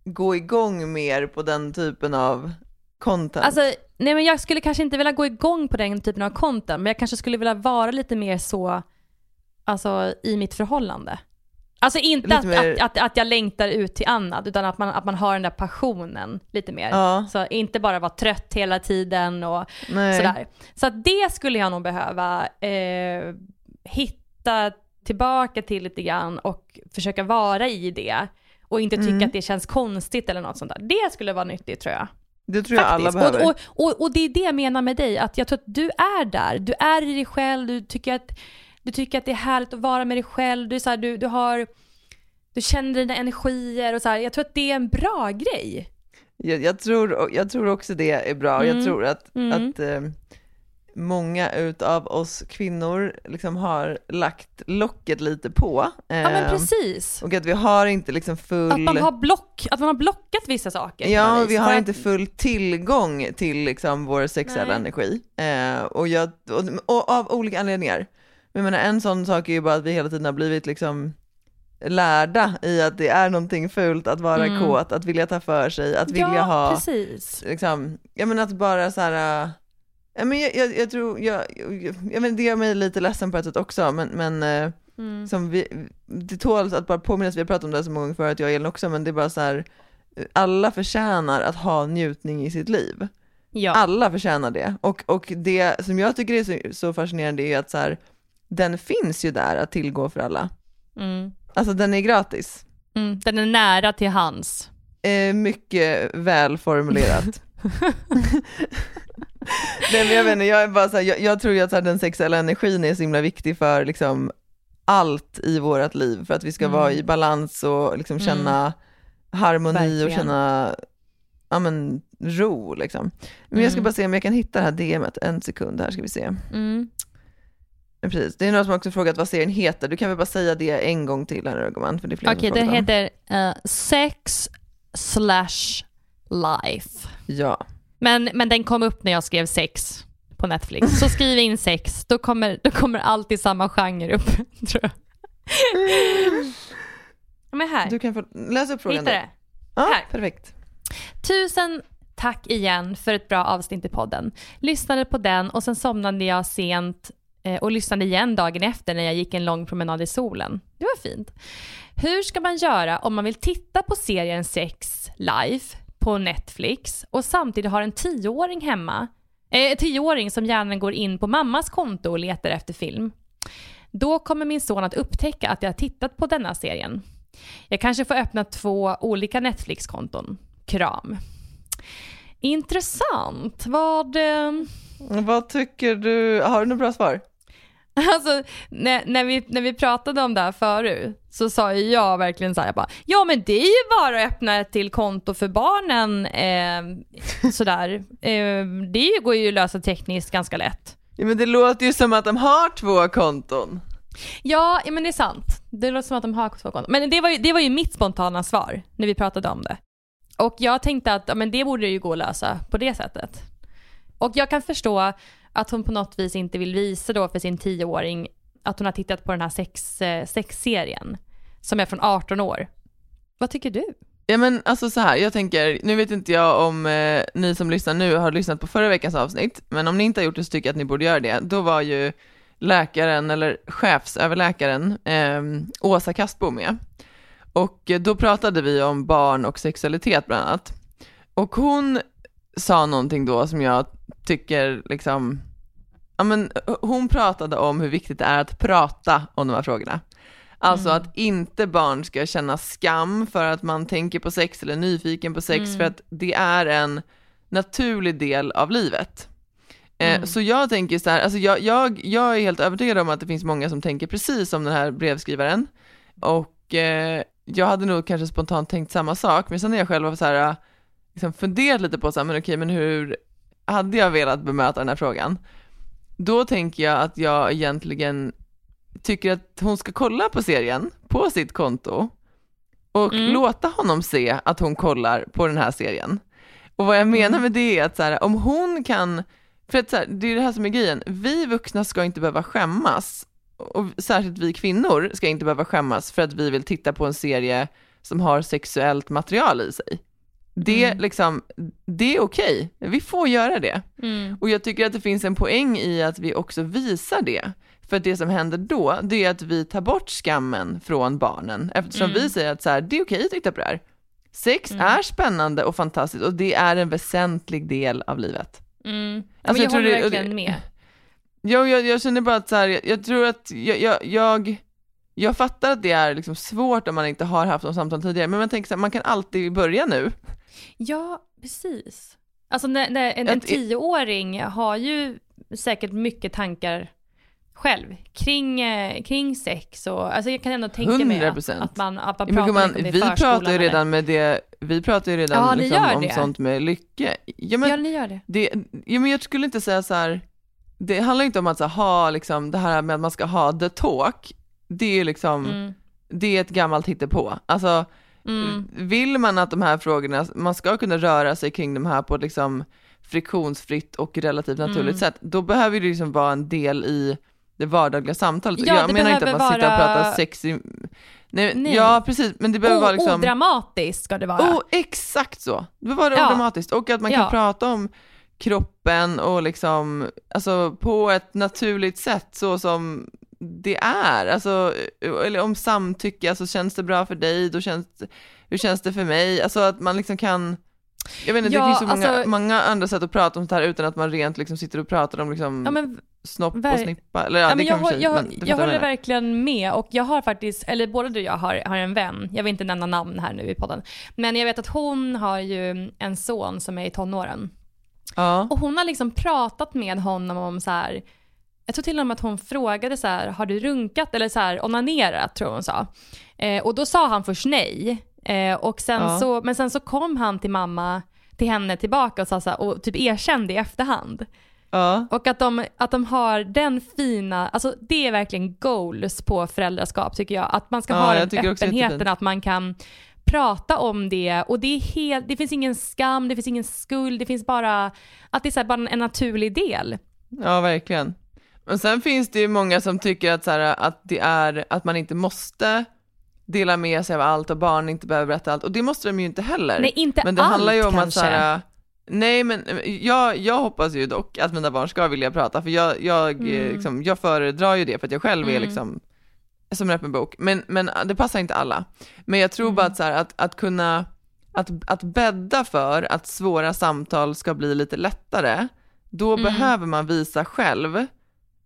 Speaker 3: gå igång mer på den typen av content?
Speaker 4: Alltså, nej men jag skulle kanske inte vilja gå igång på den typen av content, men jag kanske skulle vilja vara lite mer så, alltså i mitt förhållande. Alltså inte att,
Speaker 3: mer-
Speaker 4: att, att, att jag längtar ut till annat, utan att man, att man har den där passionen lite mer.
Speaker 3: Ja.
Speaker 4: Så inte bara vara trött hela tiden och
Speaker 3: nej.
Speaker 4: sådär. Så att det skulle jag nog behöva eh, hitta tillbaka till lite grann och försöka vara i det. Och inte tycka
Speaker 3: Mm.
Speaker 4: att det känns konstigt eller något sånt där. Det skulle vara nyttigt tror jag.
Speaker 3: Det tror jag alla
Speaker 4: Faktiskt.
Speaker 3: behöver.
Speaker 4: Och, och, och, och det är det jag menar med dig, att jag tror att du är där. Du är i dig själv, du tycker att, du tycker att det är härligt att vara med dig själv. Du, är så här, du, du, har, du känner dina energier och så här. Jag tror att det är en bra grej.
Speaker 3: Jag, jag, tror, jag tror också det är bra. Jag
Speaker 4: Mm.
Speaker 3: tror att,
Speaker 4: Mm.
Speaker 3: att eh, många utav oss kvinnor liksom har lagt locket lite på.
Speaker 4: Ja men
Speaker 3: Eh,
Speaker 4: precis.
Speaker 3: Och att vi har inte liksom full...
Speaker 4: Att man har, block, att man har blockat vissa saker.
Speaker 3: Ja, vi har inte full tillgång till liksom vår sexuella
Speaker 4: Nej.
Speaker 3: energi. Eh, och, jag, och, och av olika anledningar. Men jag menar, en sån sak är ju bara att vi hela tiden har blivit liksom lärda i att det är någonting fult att vara
Speaker 4: Mm.
Speaker 3: kåt, att vilja ta för sig, att vilja
Speaker 4: ja,
Speaker 3: ha,
Speaker 4: precis.
Speaker 3: liksom, jag menar att bara så här, ja, men jag, jag, jag tror, jag, jag, jag men det gör mig lite ledsen på ett sätt också, men, men eh,
Speaker 4: Mm.
Speaker 3: som vi, det tåls att bara påminnas, vi har pratat om det här så många gånger förut, jag och Elin också, men det är bara så här, alla förtjänar att ha njutning i sitt liv.
Speaker 4: Ja.
Speaker 3: Alla förtjänar det. Och, och det som jag tycker är så, så fascinerande är att så här, den finns ju där att tillgå för alla.
Speaker 4: Mm.
Speaker 3: Alltså den är gratis.
Speaker 4: Mm. Den är nära till hans.
Speaker 3: Eh, mycket väl formulerat. Nej men jag inte, jag är bara så här, jag, jag tror ju att så här, den sexuella energin är så himla viktig för liksom allt i vårt liv, för att vi ska
Speaker 4: Mm.
Speaker 3: vara i balans och liksom
Speaker 4: Mm.
Speaker 3: känna harmoni och
Speaker 4: Verkligen.
Speaker 3: känna ja, men, ro liksom. Men jag ska
Speaker 4: Mm.
Speaker 3: bara se om jag kan hitta det här DMet, en sekund här ska vi se.
Speaker 4: Mm.
Speaker 3: Precis. Det är några som också frågat vad serien heter, du kan väl bara säga det en gång till här som
Speaker 4: Okej,
Speaker 3: frågat
Speaker 4: den heter eh, Sex slash life.
Speaker 3: Ja.
Speaker 4: Men, men den kom upp när jag skrev sex på Netflix. Så skriv in sex, då kommer, då kommer alltid samma genre upp, tror jag. Men här.
Speaker 3: Du kan få läsa upp frågan.
Speaker 4: Hittar det?
Speaker 3: Ja,
Speaker 4: Här.
Speaker 3: perfekt.
Speaker 4: Tusen tack igen för ett bra avsnitt i podden. Lyssnade på den och sen somnade jag sent eh, och lyssnade igen dagen efter när jag gick en lång promenad i solen. Det var fint. Hur ska man göra om man vill titta på serien Sex live på Netflix och samtidigt har en tioåring hemma? Eh, tioåring som gärna går in på mammas konto och letar efter film. Då kommer min son att upptäcka att jag har tittat på denna serien. Jag kanske får öppna två olika Netflix-konton. Kram. Intressant. Vad... Eh,
Speaker 3: Vad tycker du? Har du några bra svar?
Speaker 4: alltså, när, när, vi, när vi pratade om det här förut så sa jag verkligen så här, jag bara, ja men det är ju bara att öppna ett till konto för barnen eh, sådär. Eh, det går ju att lösa tekniskt ganska lätt.
Speaker 3: Ja, men det låter ju som att de har två konton.
Speaker 4: Ja, ja men det är sant. Det låter som att de har två konton. Men det var, ju, det var ju mitt spontana svar när vi pratade om det. Och jag tänkte att ja, men det borde ju gå att lösa på det sättet. Och jag kan förstå att hon på något vis inte vill visa då för sin tioåring att hon har tittat på den här sex, eh, sexserien som är från 18 år. Vad tycker du?
Speaker 3: Ja men alltså så här, jag tänker, nu vet inte jag om eh, ni som lyssnar nu har lyssnat på förra veckans avsnitt, men om ni inte har gjort det så tycker jag att ni borde göra det. Då var ju läkaren, eller chefsöverläkaren, eh, Åsa Kastbo med. Och eh, då pratade vi om barn och sexualitet bland annat. Och hon sa någonting då som jag tycker liksom, ja men eh, hon pratade om hur viktigt det är att prata om de här frågorna. Alltså
Speaker 4: Mm.
Speaker 3: att inte barn ska känna skam för att man tänker på sex eller är nyfiken på sex
Speaker 4: Mm.
Speaker 3: för att det är en naturlig del av livet. Eh,
Speaker 4: Mm.
Speaker 3: Så jag tänker så här, alltså jag, jag, jag är helt övertygad om att det finns många som tänker precis som den här brevskrivaren och eh, jag hade nog kanske spontant tänkt samma sak men sen när jag själv var så här, liksom funderat lite på så här, men okej men hur hade jag velat bemöta den här frågan? Då tänker jag att jag egentligen tycker att hon ska kolla på serien på sitt konto och
Speaker 4: Mm.
Speaker 3: låta honom se att hon kollar på den här serien. Och vad jag menar med det är att så här, om hon kan, för att så här, det är det här som är grejen, vi vuxna ska inte behöva skämmas, och särskilt vi kvinnor ska inte behöva skämmas för att vi vill titta på en serie som har sexuellt material i sig. Det,
Speaker 4: Mm.
Speaker 3: liksom, det är okej, vi får göra det.
Speaker 4: Mm.
Speaker 3: Och jag tycker att det finns en poäng i att vi också visar det. För det som händer då, det är att vi tar bort skammen från barnen, eftersom
Speaker 4: Mm.
Speaker 3: vi säger att så här, det är okej att titta på det här. Sex
Speaker 4: Mm.
Speaker 3: är spännande och fantastiskt och det är en väsentlig del av livet.
Speaker 4: Mm.
Speaker 3: Alltså, jag
Speaker 4: jag
Speaker 3: tror
Speaker 4: håller
Speaker 3: det- och det-
Speaker 4: verkligen med.
Speaker 3: Jag, jag, jag känner bara att så här, jag, jag tror att jag, jag, jag, fattar att det är liksom svårt om man inte har haft de samtal tidigare, men man tänker så här, man kan alltid börja nu.
Speaker 4: Ja, precis. Alltså när, när en, en tioåring har ju säkert mycket tankar själv kring, eh, kring sex och alltså jag kan ändå tänka mig att,
Speaker 3: 100%.
Speaker 4: att man, att man pratar mycket om det i
Speaker 3: vi pratar ju redan med det, vi pratar ju redan
Speaker 4: Ja,
Speaker 3: liksom om
Speaker 4: det.
Speaker 3: sånt med lycke. Ja, men,
Speaker 4: Ja, ni gör det.
Speaker 3: det, ja, men jag skulle inte säga så här. det handlar inte om att så här, ha liksom det här med att man ska ha the talk, det är ju liksom,
Speaker 4: Mm.
Speaker 3: det är ett gammalt hittepå. Alltså,
Speaker 4: Mm.
Speaker 3: vill man att de här frågorna, man ska kunna röra sig kring de här på liksom friktionsfritt och relativt naturligt
Speaker 4: Mm.
Speaker 3: sätt, då behöver det liksom vara en del i det vardagliga samtalet.
Speaker 4: Ja,
Speaker 3: jag menar inte att
Speaker 4: behöver
Speaker 3: man sitter och
Speaker 4: vara-
Speaker 3: pratar sex i, nej,
Speaker 4: Nej.
Speaker 3: ja precis, men det behöver
Speaker 4: O-
Speaker 3: vara liksom
Speaker 4: Odramatiskt ska det vara.
Speaker 3: Oh, exakt så! Det var det
Speaker 4: Ja.
Speaker 3: dramatiskt. Och att man kan
Speaker 4: Ja.
Speaker 3: prata om kroppen och liksom, alltså på ett naturligt sätt så som det är. Alltså, eller om samtycke, alltså känns det bra för dig, då känns hur känns det för mig? Alltså att man liksom kan jag vet inte,
Speaker 4: Ja,
Speaker 3: det finns så många,
Speaker 4: alltså-
Speaker 3: många andra sätt att prata om sånt här utan att man rent liksom sitter och pratar om liksom
Speaker 4: ja, men,
Speaker 3: snopp och snippa. Eller ja,
Speaker 4: ja,
Speaker 3: det
Speaker 4: men jag,
Speaker 3: kan
Speaker 4: hå-
Speaker 3: jag, men
Speaker 4: jag håller verkligen med och jag har faktiskt, eller både du och jag har, har en vän, jag vill inte nämna namn här nu i podden, men jag vet att hon har ju en son som är i tonåren.
Speaker 3: Ja.
Speaker 4: Och hon har liksom pratat med honom om så här. Jag tror till och med att hon frågade så här, har du runkat eller så här onanerat tror hon sa. Eh, och då sa han först nej. Eh, och sen
Speaker 3: Ja.
Speaker 4: så, men sen så kom han till mamma, till henne tillbaka och sa så här, och typ erkände i efterhand.
Speaker 3: Ja.
Speaker 4: Och att de, att de har den fina, alltså det är verkligen goals på föräldraskap tycker jag. Att man ska
Speaker 3: Ja,
Speaker 4: ha
Speaker 3: jag
Speaker 4: den öppenheten att man kan prata om det och det är helt, det finns ingen skam, det finns ingen skuld, det finns bara, att det är så här, bara en naturlig del.
Speaker 3: Ja, verkligen. Men sen finns det ju många som tycker att, så här, att det är att man inte måste dela med sig av allt och barn inte behöver berätta allt och det måste de ju inte heller.
Speaker 4: Nej, inte
Speaker 3: men det
Speaker 4: allt
Speaker 3: handlar ju om
Speaker 4: kanske.
Speaker 3: att så här, nej men jag, jag hoppas ju dock att mina barn ska vilja prata för jag, jag,
Speaker 4: Mm.
Speaker 3: eh, liksom, jag föredrar ju det för att jag själv är
Speaker 4: Mm.
Speaker 3: liksom som en öppen bok, men, men det passar inte alla. Men jag tror
Speaker 4: Mm.
Speaker 3: bara att, så här, att, att kunna, att, att bädda för att svåra samtal ska bli lite lättare, då
Speaker 4: Mm.
Speaker 3: behöver man visa själv,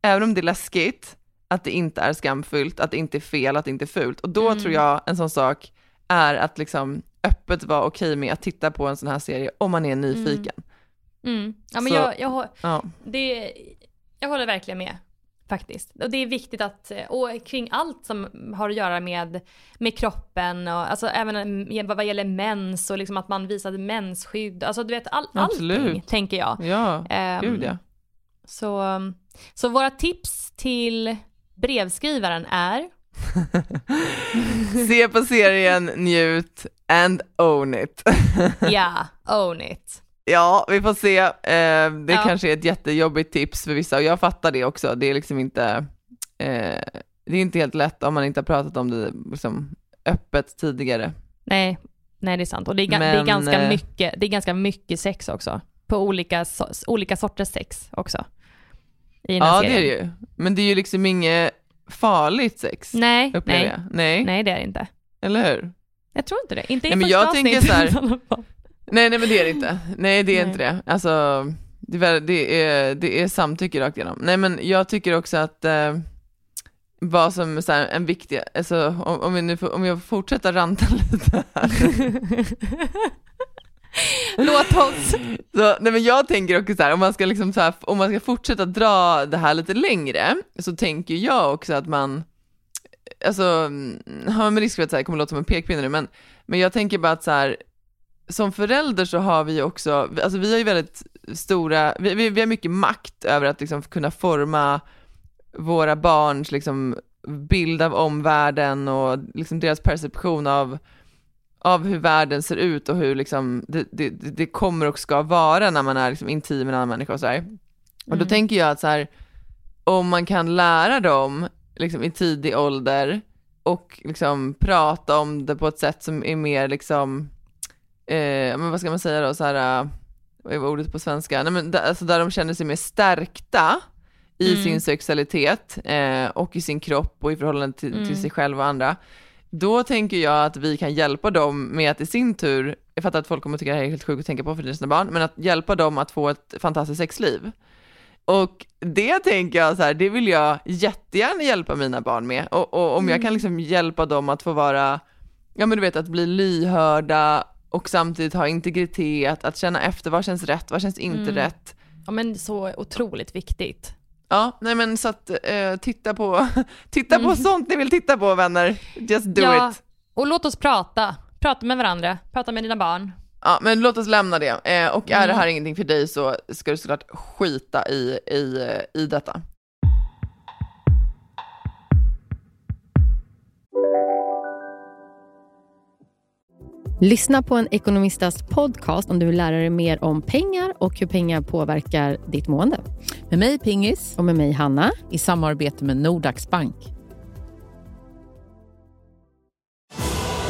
Speaker 3: även om det är läskigt, att det inte är skamfyllt, att det inte är fel, att det inte är fult. Och då
Speaker 4: Mm.
Speaker 3: tror jag en sån sak är att liksom öppet vara okej med att titta på en sån här serie om man är nyfiken.
Speaker 4: Mm. Ja, men
Speaker 3: Så-
Speaker 4: jag, jag,
Speaker 3: Ja.
Speaker 4: det, jag håller verkligen med faktiskt. Och det är viktigt att, och kring allt som har att göra med, med kroppen och alltså även vad gäller mens och liksom att man visade mensskydd, alltså du vet all,
Speaker 3: Absolut.
Speaker 4: allting tänker jag.
Speaker 3: Ja,
Speaker 4: Ehm,
Speaker 3: gud ja.
Speaker 4: Så, så våra tips till brevskrivaren är
Speaker 3: Se på serien, njut and own it.
Speaker 4: ja, own it.
Speaker 3: Ja, vi får se. Eh, det
Speaker 4: Ja.
Speaker 3: kanske är ett jättejobbigt tips för vissa och jag fattar det också. Det är liksom inte, eh, det är inte helt lätt om man inte har pratat om det liksom, öppet tidigare.
Speaker 4: Nej, nej det är sant. Och det är, ga- det är,
Speaker 3: Men,
Speaker 4: ganska,
Speaker 3: eh,
Speaker 4: mycket, det är ganska mycket sex också. På olika, olika sorters sex också. I den
Speaker 3: Ja, det är
Speaker 4: serien.
Speaker 3: det ju. Men det är ju liksom inget farligt sex,
Speaker 4: Nej, nej,
Speaker 3: jag. Nej.
Speaker 4: nej det är det inte.
Speaker 3: eller hur?
Speaker 4: Jag tror inte det. Inte i
Speaker 3: Nej, men
Speaker 4: första avsnittet
Speaker 3: så här-. Nej, nej men det är det inte. Nej, det är
Speaker 4: Nej.
Speaker 3: inte det. Alltså, det är, det är, det är samtycke rakt igenom. Nej, men jag tycker också att eh, vad som är så här, en viktig, alltså om, om, vi nu får, om jag får fortsätta ranta lite här.
Speaker 4: Låt oss.
Speaker 3: Så, nej men jag tänker också så här, om man ska liksom så här, om man ska fortsätta dra det här lite längre, så tänker jag också att man, alltså, mm, har man risk för att det kommer kommer låta som en pekpinne nu, men, men jag tänker bara att så här, som förälder så har vi också, alltså vi har ju väldigt stora, vi, vi, vi har mycket makt över att liksom kunna forma våra barns liksom bild av omvärlden och liksom deras perception av av hur världen ser ut och hur liksom det, det, det kommer och ska vara när man är liksom intim med en annan människa och sådär. Och då
Speaker 4: Mm.
Speaker 3: tänker jag att så här, om man kan lära dem liksom i tidig ålder och liksom prata om det på ett sätt som är mer liksom, eh, men vad ska man säga då, så här, vad är ordet på svenska, Nej, men alltså där de känner sig mer stärkta i
Speaker 4: Mm.
Speaker 3: sin sexualitet eh, och i sin kropp och i förhållande till,
Speaker 4: Mm.
Speaker 3: till sig själv och andra, då tänker jag att vi kan hjälpa dem med att i sin tur, jag fattar att folk kommer tycka det här är helt sjukt att tänka på för sina barn, men att hjälpa dem att få ett fantastiskt sexliv. Och det tänker jag så här, det vill jag jättegärna hjälpa mina barn med. Och, och om jag kan liksom hjälpa dem att få vara, ja men du vet att bli lyhörda och samtidigt ha integritet, att känna efter vad känns rätt, vad känns inte
Speaker 4: Mm.
Speaker 3: rätt.
Speaker 4: Ja men så otroligt viktigt.
Speaker 3: Ja, nej men så att eh, titta på, titta på
Speaker 4: Mm.
Speaker 3: sånt ni vill titta på vänner, just do
Speaker 4: ja,
Speaker 3: it.
Speaker 4: och låt oss prata. Prata med varandra, prata med dina barn.
Speaker 3: Ja, men låt oss lämna det. Eh, och är
Speaker 4: Mm.
Speaker 3: det här ingenting för dig så ska du såklart skita i, i, eh, i detta.
Speaker 10: Lyssna på en ekonomistas podcast om du vill lära dig mer om pengar och hur pengar påverkar ditt mående.
Speaker 11: Med mig Pingis.
Speaker 10: Och med mig Hanna.
Speaker 11: I samarbete med Nordax Bank.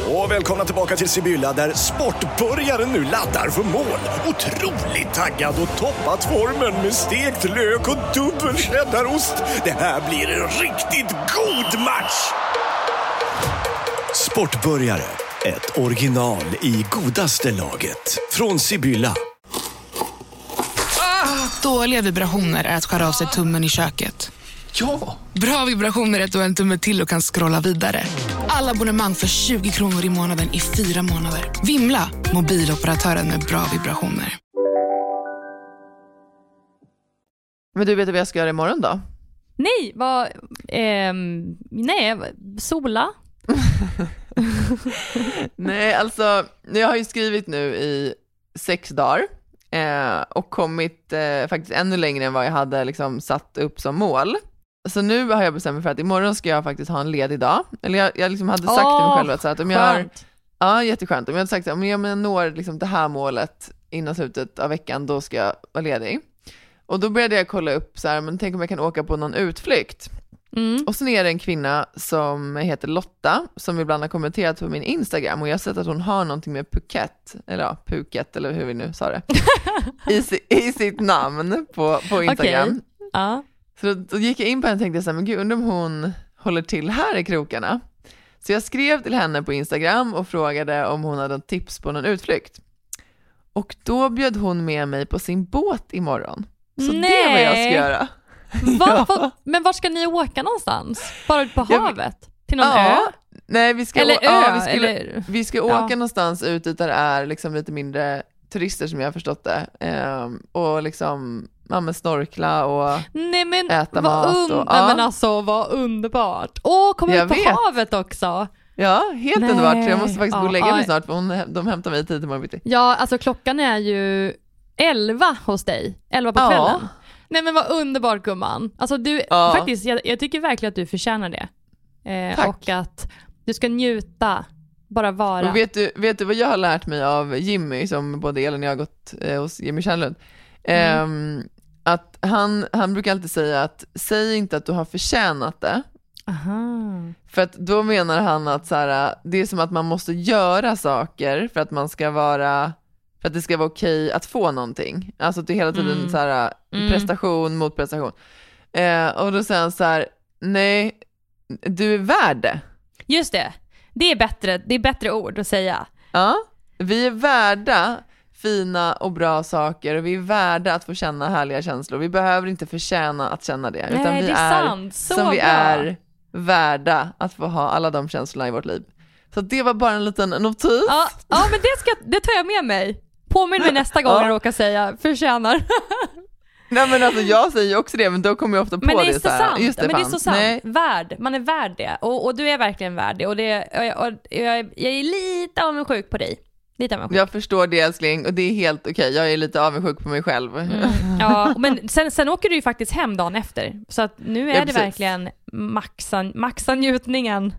Speaker 12: Och välkomna tillbaka till Sibylla där sportbörjaren nu laddar för mål. Otroligt taggad och toppat formen med stekt lök och dubbel cheddarost. Det här blir en riktigt god match! Sportbörjare, ett original i godaste laget. Från Sibylla.
Speaker 13: Dåliga vibrationer är att skära av sig tummen i köket.
Speaker 12: Ja!
Speaker 13: Bra vibrationer är att du har en tumme till och kan scrolla vidare. Alla abonnemang för 20 kronor i månaden i fyra månader. Vimla! Mobiloperatören med bra vibrationer.
Speaker 3: Men du vet vad jag ska göra imorgon då?
Speaker 4: Nej, vad, ehm, nej, sola.
Speaker 3: Nej, alltså, jag har ju skrivit nu i sex dagar eh, och kommit eh, faktiskt ännu längre än vad jag hade liksom satt upp som mål. Så nu har jag bestämt mig för att imorgon ska jag faktiskt ha en ledig dag. Eller jag, jag liksom hade sagt till mig själv att, så att om jag har, ja jätteskönt, om jag hade sagt att om jag når liksom det här målet innan slutet av veckan, då ska jag vara ledig. och då började jag kolla upp så här, men tänk om jag kan åka på någon utflykt.
Speaker 4: Mm.
Speaker 3: Och sen är det en kvinna som heter Lotta som ibland har kommenterat på min Instagram och jag har sett att hon har någonting med Phuket, eller ja, Phuket eller hur vi nu sa det, i, i sitt namn på, på Instagram.
Speaker 4: Okej. Ja.
Speaker 3: Så då, då gick jag in på henne och tänkte så här, men gud undrar om hon håller till här i krokarna. Så jag skrev till henne på Instagram och frågade om hon hade något tips på någon utflykt. Och då bjöd hon med mig på sin båt imorgon. Så det är vad jag ska
Speaker 4: Nej.
Speaker 3: göra.
Speaker 4: Va, va, men var ska ni åka någonstans? Bara ut på havet? Till någon
Speaker 3: ja,
Speaker 4: ö?
Speaker 3: Nej, vi ska,
Speaker 4: Eller
Speaker 3: å- ja,
Speaker 4: ö,
Speaker 3: vi skulle,
Speaker 4: eller-
Speaker 3: vi ska
Speaker 4: Ja.
Speaker 3: åka någonstans ut dit där det är liksom lite mindre turister som jag har förstått det. Ehm, och liksom, ja men snorkla och
Speaker 4: Nej men
Speaker 3: äta mat.
Speaker 4: un-
Speaker 3: och,
Speaker 4: Nej
Speaker 3: ja.
Speaker 4: men alltså vad underbart. Åh, komma
Speaker 3: Jag
Speaker 4: ut på
Speaker 3: vet.
Speaker 4: havet också.
Speaker 3: Ja, helt
Speaker 4: Nej.
Speaker 3: underbart. Jag måste faktiskt gå
Speaker 4: Ja,
Speaker 3: och lägga mig
Speaker 4: ja.
Speaker 3: snart för hon, de hämtar mig tid imorgon bitti.
Speaker 4: Ja, alltså klockan är ju 11 hos dig, 11 på
Speaker 3: Ja.
Speaker 4: kvällen. Nej men vad underbart gumman. Alltså du,
Speaker 3: Ja.
Speaker 4: faktiskt, jag, jag tycker verkligen att du förtjänar det. Eh,
Speaker 3: Tack.
Speaker 4: och att du ska njuta, bara vara.
Speaker 3: Och vet du, vet du vad jag har lärt mig av Jimmy, som både Elin och jag har gått eh, hos Jimmy Kärnlund?
Speaker 4: Mm.
Speaker 3: Ehm, att han, han brukar alltid säga att säg inte att du har förtjänat det,
Speaker 4: Aha.
Speaker 3: för att då menar han att så här, det är som att man måste göra saker för att man ska vara för att det ska vara okej att få någonting. Alltså att det är hela tiden
Speaker 4: Mm.
Speaker 3: så här,
Speaker 4: Mm.
Speaker 3: prestation mot prestation. Eh, och då säger han så här, nej, du är värd det.
Speaker 4: Just det, det är bättre, det är bättre ord att säga.
Speaker 3: Ja, vi är värda fina och bra saker och vi är värda att få känna härliga känslor. Vi behöver inte förtjäna att känna det, utan
Speaker 4: Nej,
Speaker 3: vi
Speaker 4: det är sant. Så
Speaker 3: som vi
Speaker 4: bra.
Speaker 3: är värda att få ha alla de känslorna i vårt liv. Så det var bara en liten notis.
Speaker 4: Ja, ja men det, ska, det tar jag med mig. Påminn mig nästa gång
Speaker 3: Ja.
Speaker 4: jag råkar säga förtjänar.
Speaker 3: Nej men alltså jag säger ju också det, men då kommer jag ofta på
Speaker 4: Men det
Speaker 3: det
Speaker 4: så
Speaker 3: här.
Speaker 4: sant.
Speaker 3: Just det,
Speaker 4: men det är så sant.
Speaker 3: Nej,
Speaker 4: Värd. Man är värd det. Och, och du är verkligen värd det. Och, det, och, jag, och jag, jag är lite avundsjuk på dig. Lite avundsjuk.
Speaker 3: jag förstår det älskling och det är helt okej. Jag är lite avundsjuk på mig själv.
Speaker 4: Ja, men sen, sen åker du ju faktiskt hem dagen efter. Så att nu är
Speaker 3: Ja,
Speaker 4: det verkligen maxa, maxa njutningen.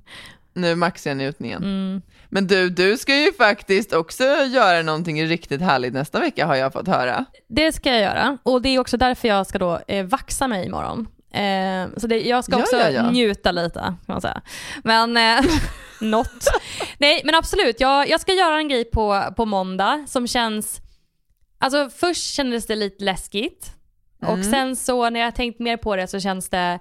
Speaker 3: Nu maxar jag njutningen.
Speaker 4: Mm.
Speaker 3: Men du, du ska ju faktiskt också göra någonting riktigt härligt nästa vecka har jag fått höra.
Speaker 4: Det ska jag göra. Och det är också därför jag ska då eh, vaxa mig imorgon. Eh, så det, jag ska
Speaker 3: Ja,
Speaker 4: också
Speaker 3: ja, ja.
Speaker 4: njuta lite kan man säga. Men eh, något. Nej men absolut, jag, jag ska göra en grej på, på måndag som känns, alltså först kändes det lite läskigt och
Speaker 3: Mm.
Speaker 4: sen så när jag tänkt mer på det så känns det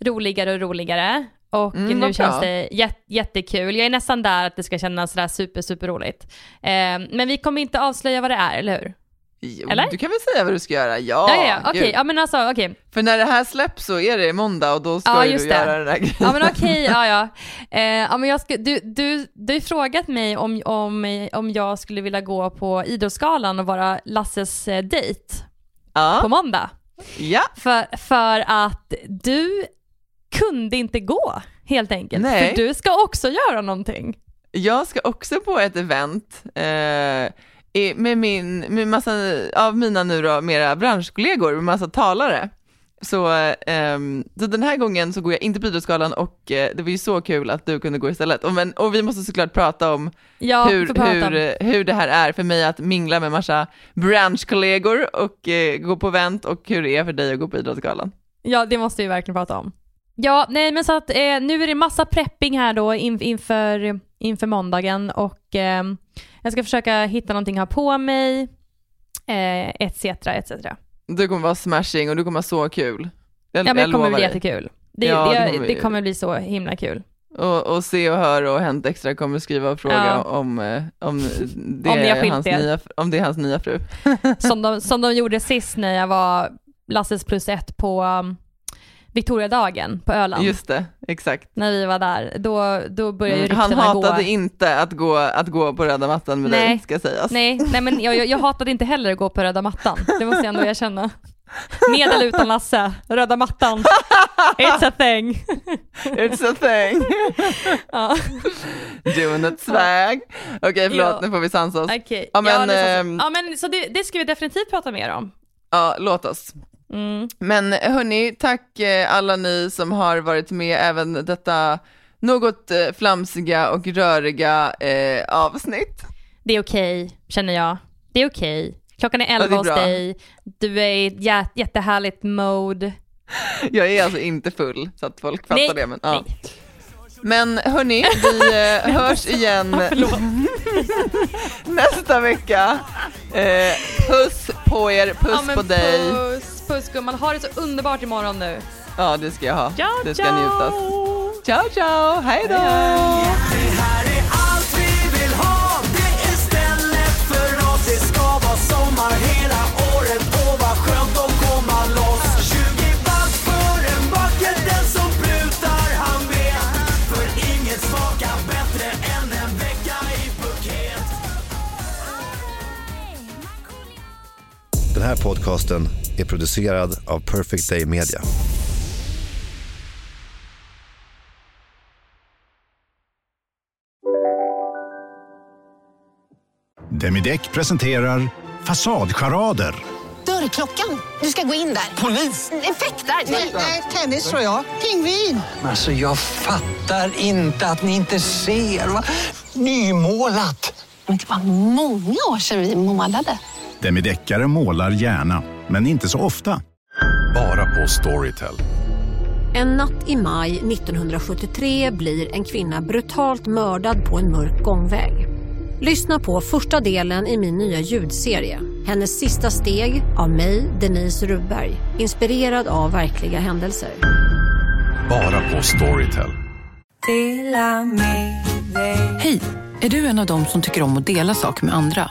Speaker 4: roligare och roligare. Och
Speaker 3: Mm,
Speaker 4: nu känns det jät- jättekul. Jag är nästan där att det ska kännas sådär super, super roligt. Eh, men vi kommer inte avslöja vad det är, eller hur?
Speaker 3: Jo,
Speaker 4: Eller?
Speaker 3: Du kan väl säga vad du ska göra? Ja,
Speaker 4: Ja, ja, okej.
Speaker 3: gud.
Speaker 4: Ja, men alltså, okej.
Speaker 3: För när det här släpps så är det måndag och då ska
Speaker 4: Ja,
Speaker 3: ju du
Speaker 4: det.
Speaker 3: göra den där grejen.
Speaker 4: Ja men okej, ja ja. Eh, ja men jag ska, du, du, du har frågat mig om, om, om jag skulle vilja gå på Idrottsgalan och vara Lasses eh, dejt
Speaker 3: Ja.
Speaker 4: på måndag.
Speaker 3: Ja.
Speaker 4: För, för att du kunde inte gå helt enkelt.
Speaker 3: Nej.
Speaker 4: För du ska också göra någonting.
Speaker 3: Jag ska också på ett event eh, med, min, med massa av mina nu då mera branschkollegor, med massa talare. Så, ehm, så den här gången så går jag inte på Idrottsgalan och eh, det var ju så kul att du kunde gå istället. Och, men, och vi måste såklart prata om
Speaker 4: Ja,
Speaker 3: hur,
Speaker 4: prata
Speaker 3: hur, eh, hur det här är för mig att mingla med massa branschkollegor och eh, gå på event och hur det är för dig att gå på Idrottsgalan.
Speaker 4: Ja, det måste vi verkligen prata om. Ja, nej men så att eh, nu är det massa prepping här då in, inför, inför måndagen och eh, jag ska försöka hitta någonting att ha på mig, eh, etc. etc.
Speaker 3: Du kommer vara smashing och du kommer ha så kul. Jag,
Speaker 4: Ja men det kommer bli
Speaker 3: dig.
Speaker 4: jättekul. Det,
Speaker 3: Ja,
Speaker 4: det,
Speaker 3: det
Speaker 4: det,
Speaker 3: kommer
Speaker 4: kommer,
Speaker 3: vi-
Speaker 4: bli så himla kul.
Speaker 3: Och, och se och höra och Hänt Extra kommer skriva och fråga
Speaker 4: Ja.
Speaker 3: om, eh, om, det
Speaker 4: Om
Speaker 3: är hans nya, om det är hans nya fru.
Speaker 4: Som de, som de gjorde sist när jag var Lasses plus ett på Victoriadagen på Öland.
Speaker 3: Just det, exakt.
Speaker 4: När vi var där, då, då började ju
Speaker 3: Mm, han
Speaker 4: ryktena gå.
Speaker 3: hatade inte att gå, att gå på röda mattan med
Speaker 4: Nej.
Speaker 3: dig, ska sägas.
Speaker 4: Nej, nej men jag, jag, hatade inte heller att gå på röda mattan. Det måste jag ändå erkänna. Med eller utan Lasse, röda mattan. It's a thing.
Speaker 3: It's a thing.
Speaker 4: ja.
Speaker 3: Doing it swag. Okej, förlåt,
Speaker 4: Ja.
Speaker 3: nu får vi sansa oss.
Speaker 4: Okej.
Speaker 3: Ja, men,
Speaker 4: ja, så-
Speaker 3: ehm,
Speaker 4: ja, men så det, det ska vi definitivt prata mer om.
Speaker 3: Ja, låt oss.
Speaker 4: Mm.
Speaker 3: Men hörni, tack eh, alla ni som har varit med även detta något eh, flamsiga och röriga eh, avsnitt.
Speaker 4: Det är okej, känner jag. Det är okej. Klart Klockan är
Speaker 14: Ja,
Speaker 4: 11
Speaker 14: är
Speaker 4: hos dig, du är i ett jä- jättehärligt mode.
Speaker 14: Jag är alltså inte full, så att folk fattar
Speaker 4: Nej,
Speaker 14: det. Men, ja. Men hörni, vi eh, hörs igen nästa vecka. Eh, puss på er, puss
Speaker 4: ja,
Speaker 14: på dig.
Speaker 4: Puss, puss gumman. Ha det så underbart imorgon nu.
Speaker 14: Ja, det ska jag ha.
Speaker 4: Ciao,
Speaker 14: det ska
Speaker 4: ciao.
Speaker 14: njutas. Ciao, ciao. Hej då!
Speaker 15: Här podcasten är producerad av Perfect Day Media.
Speaker 16: Demideck presenterar Fasadcharader.
Speaker 17: Dörrklockan. Du ska gå in där. Polis? Effektar? Nej, tennis tror jag. Pingvin.
Speaker 1: Alltså jag fattar inte att ni inte ser. Va? Nymålat.
Speaker 17: Men det var många år sedan vi målade.
Speaker 16: Demideckare målar gärna, men inte så ofta.
Speaker 18: Bara på Storytel.
Speaker 19: En natt i maj 1973 blir en kvinna brutalt mördad på en mörk gångväg. Lyssna på första delen i min nya ljudserie. Hennes sista steg av mig, Denise Rubberg. Inspirerad av verkliga händelser.
Speaker 18: Bara på Storytel.
Speaker 20: Hej! Är du en av dem som tycker om att dela saker med andra?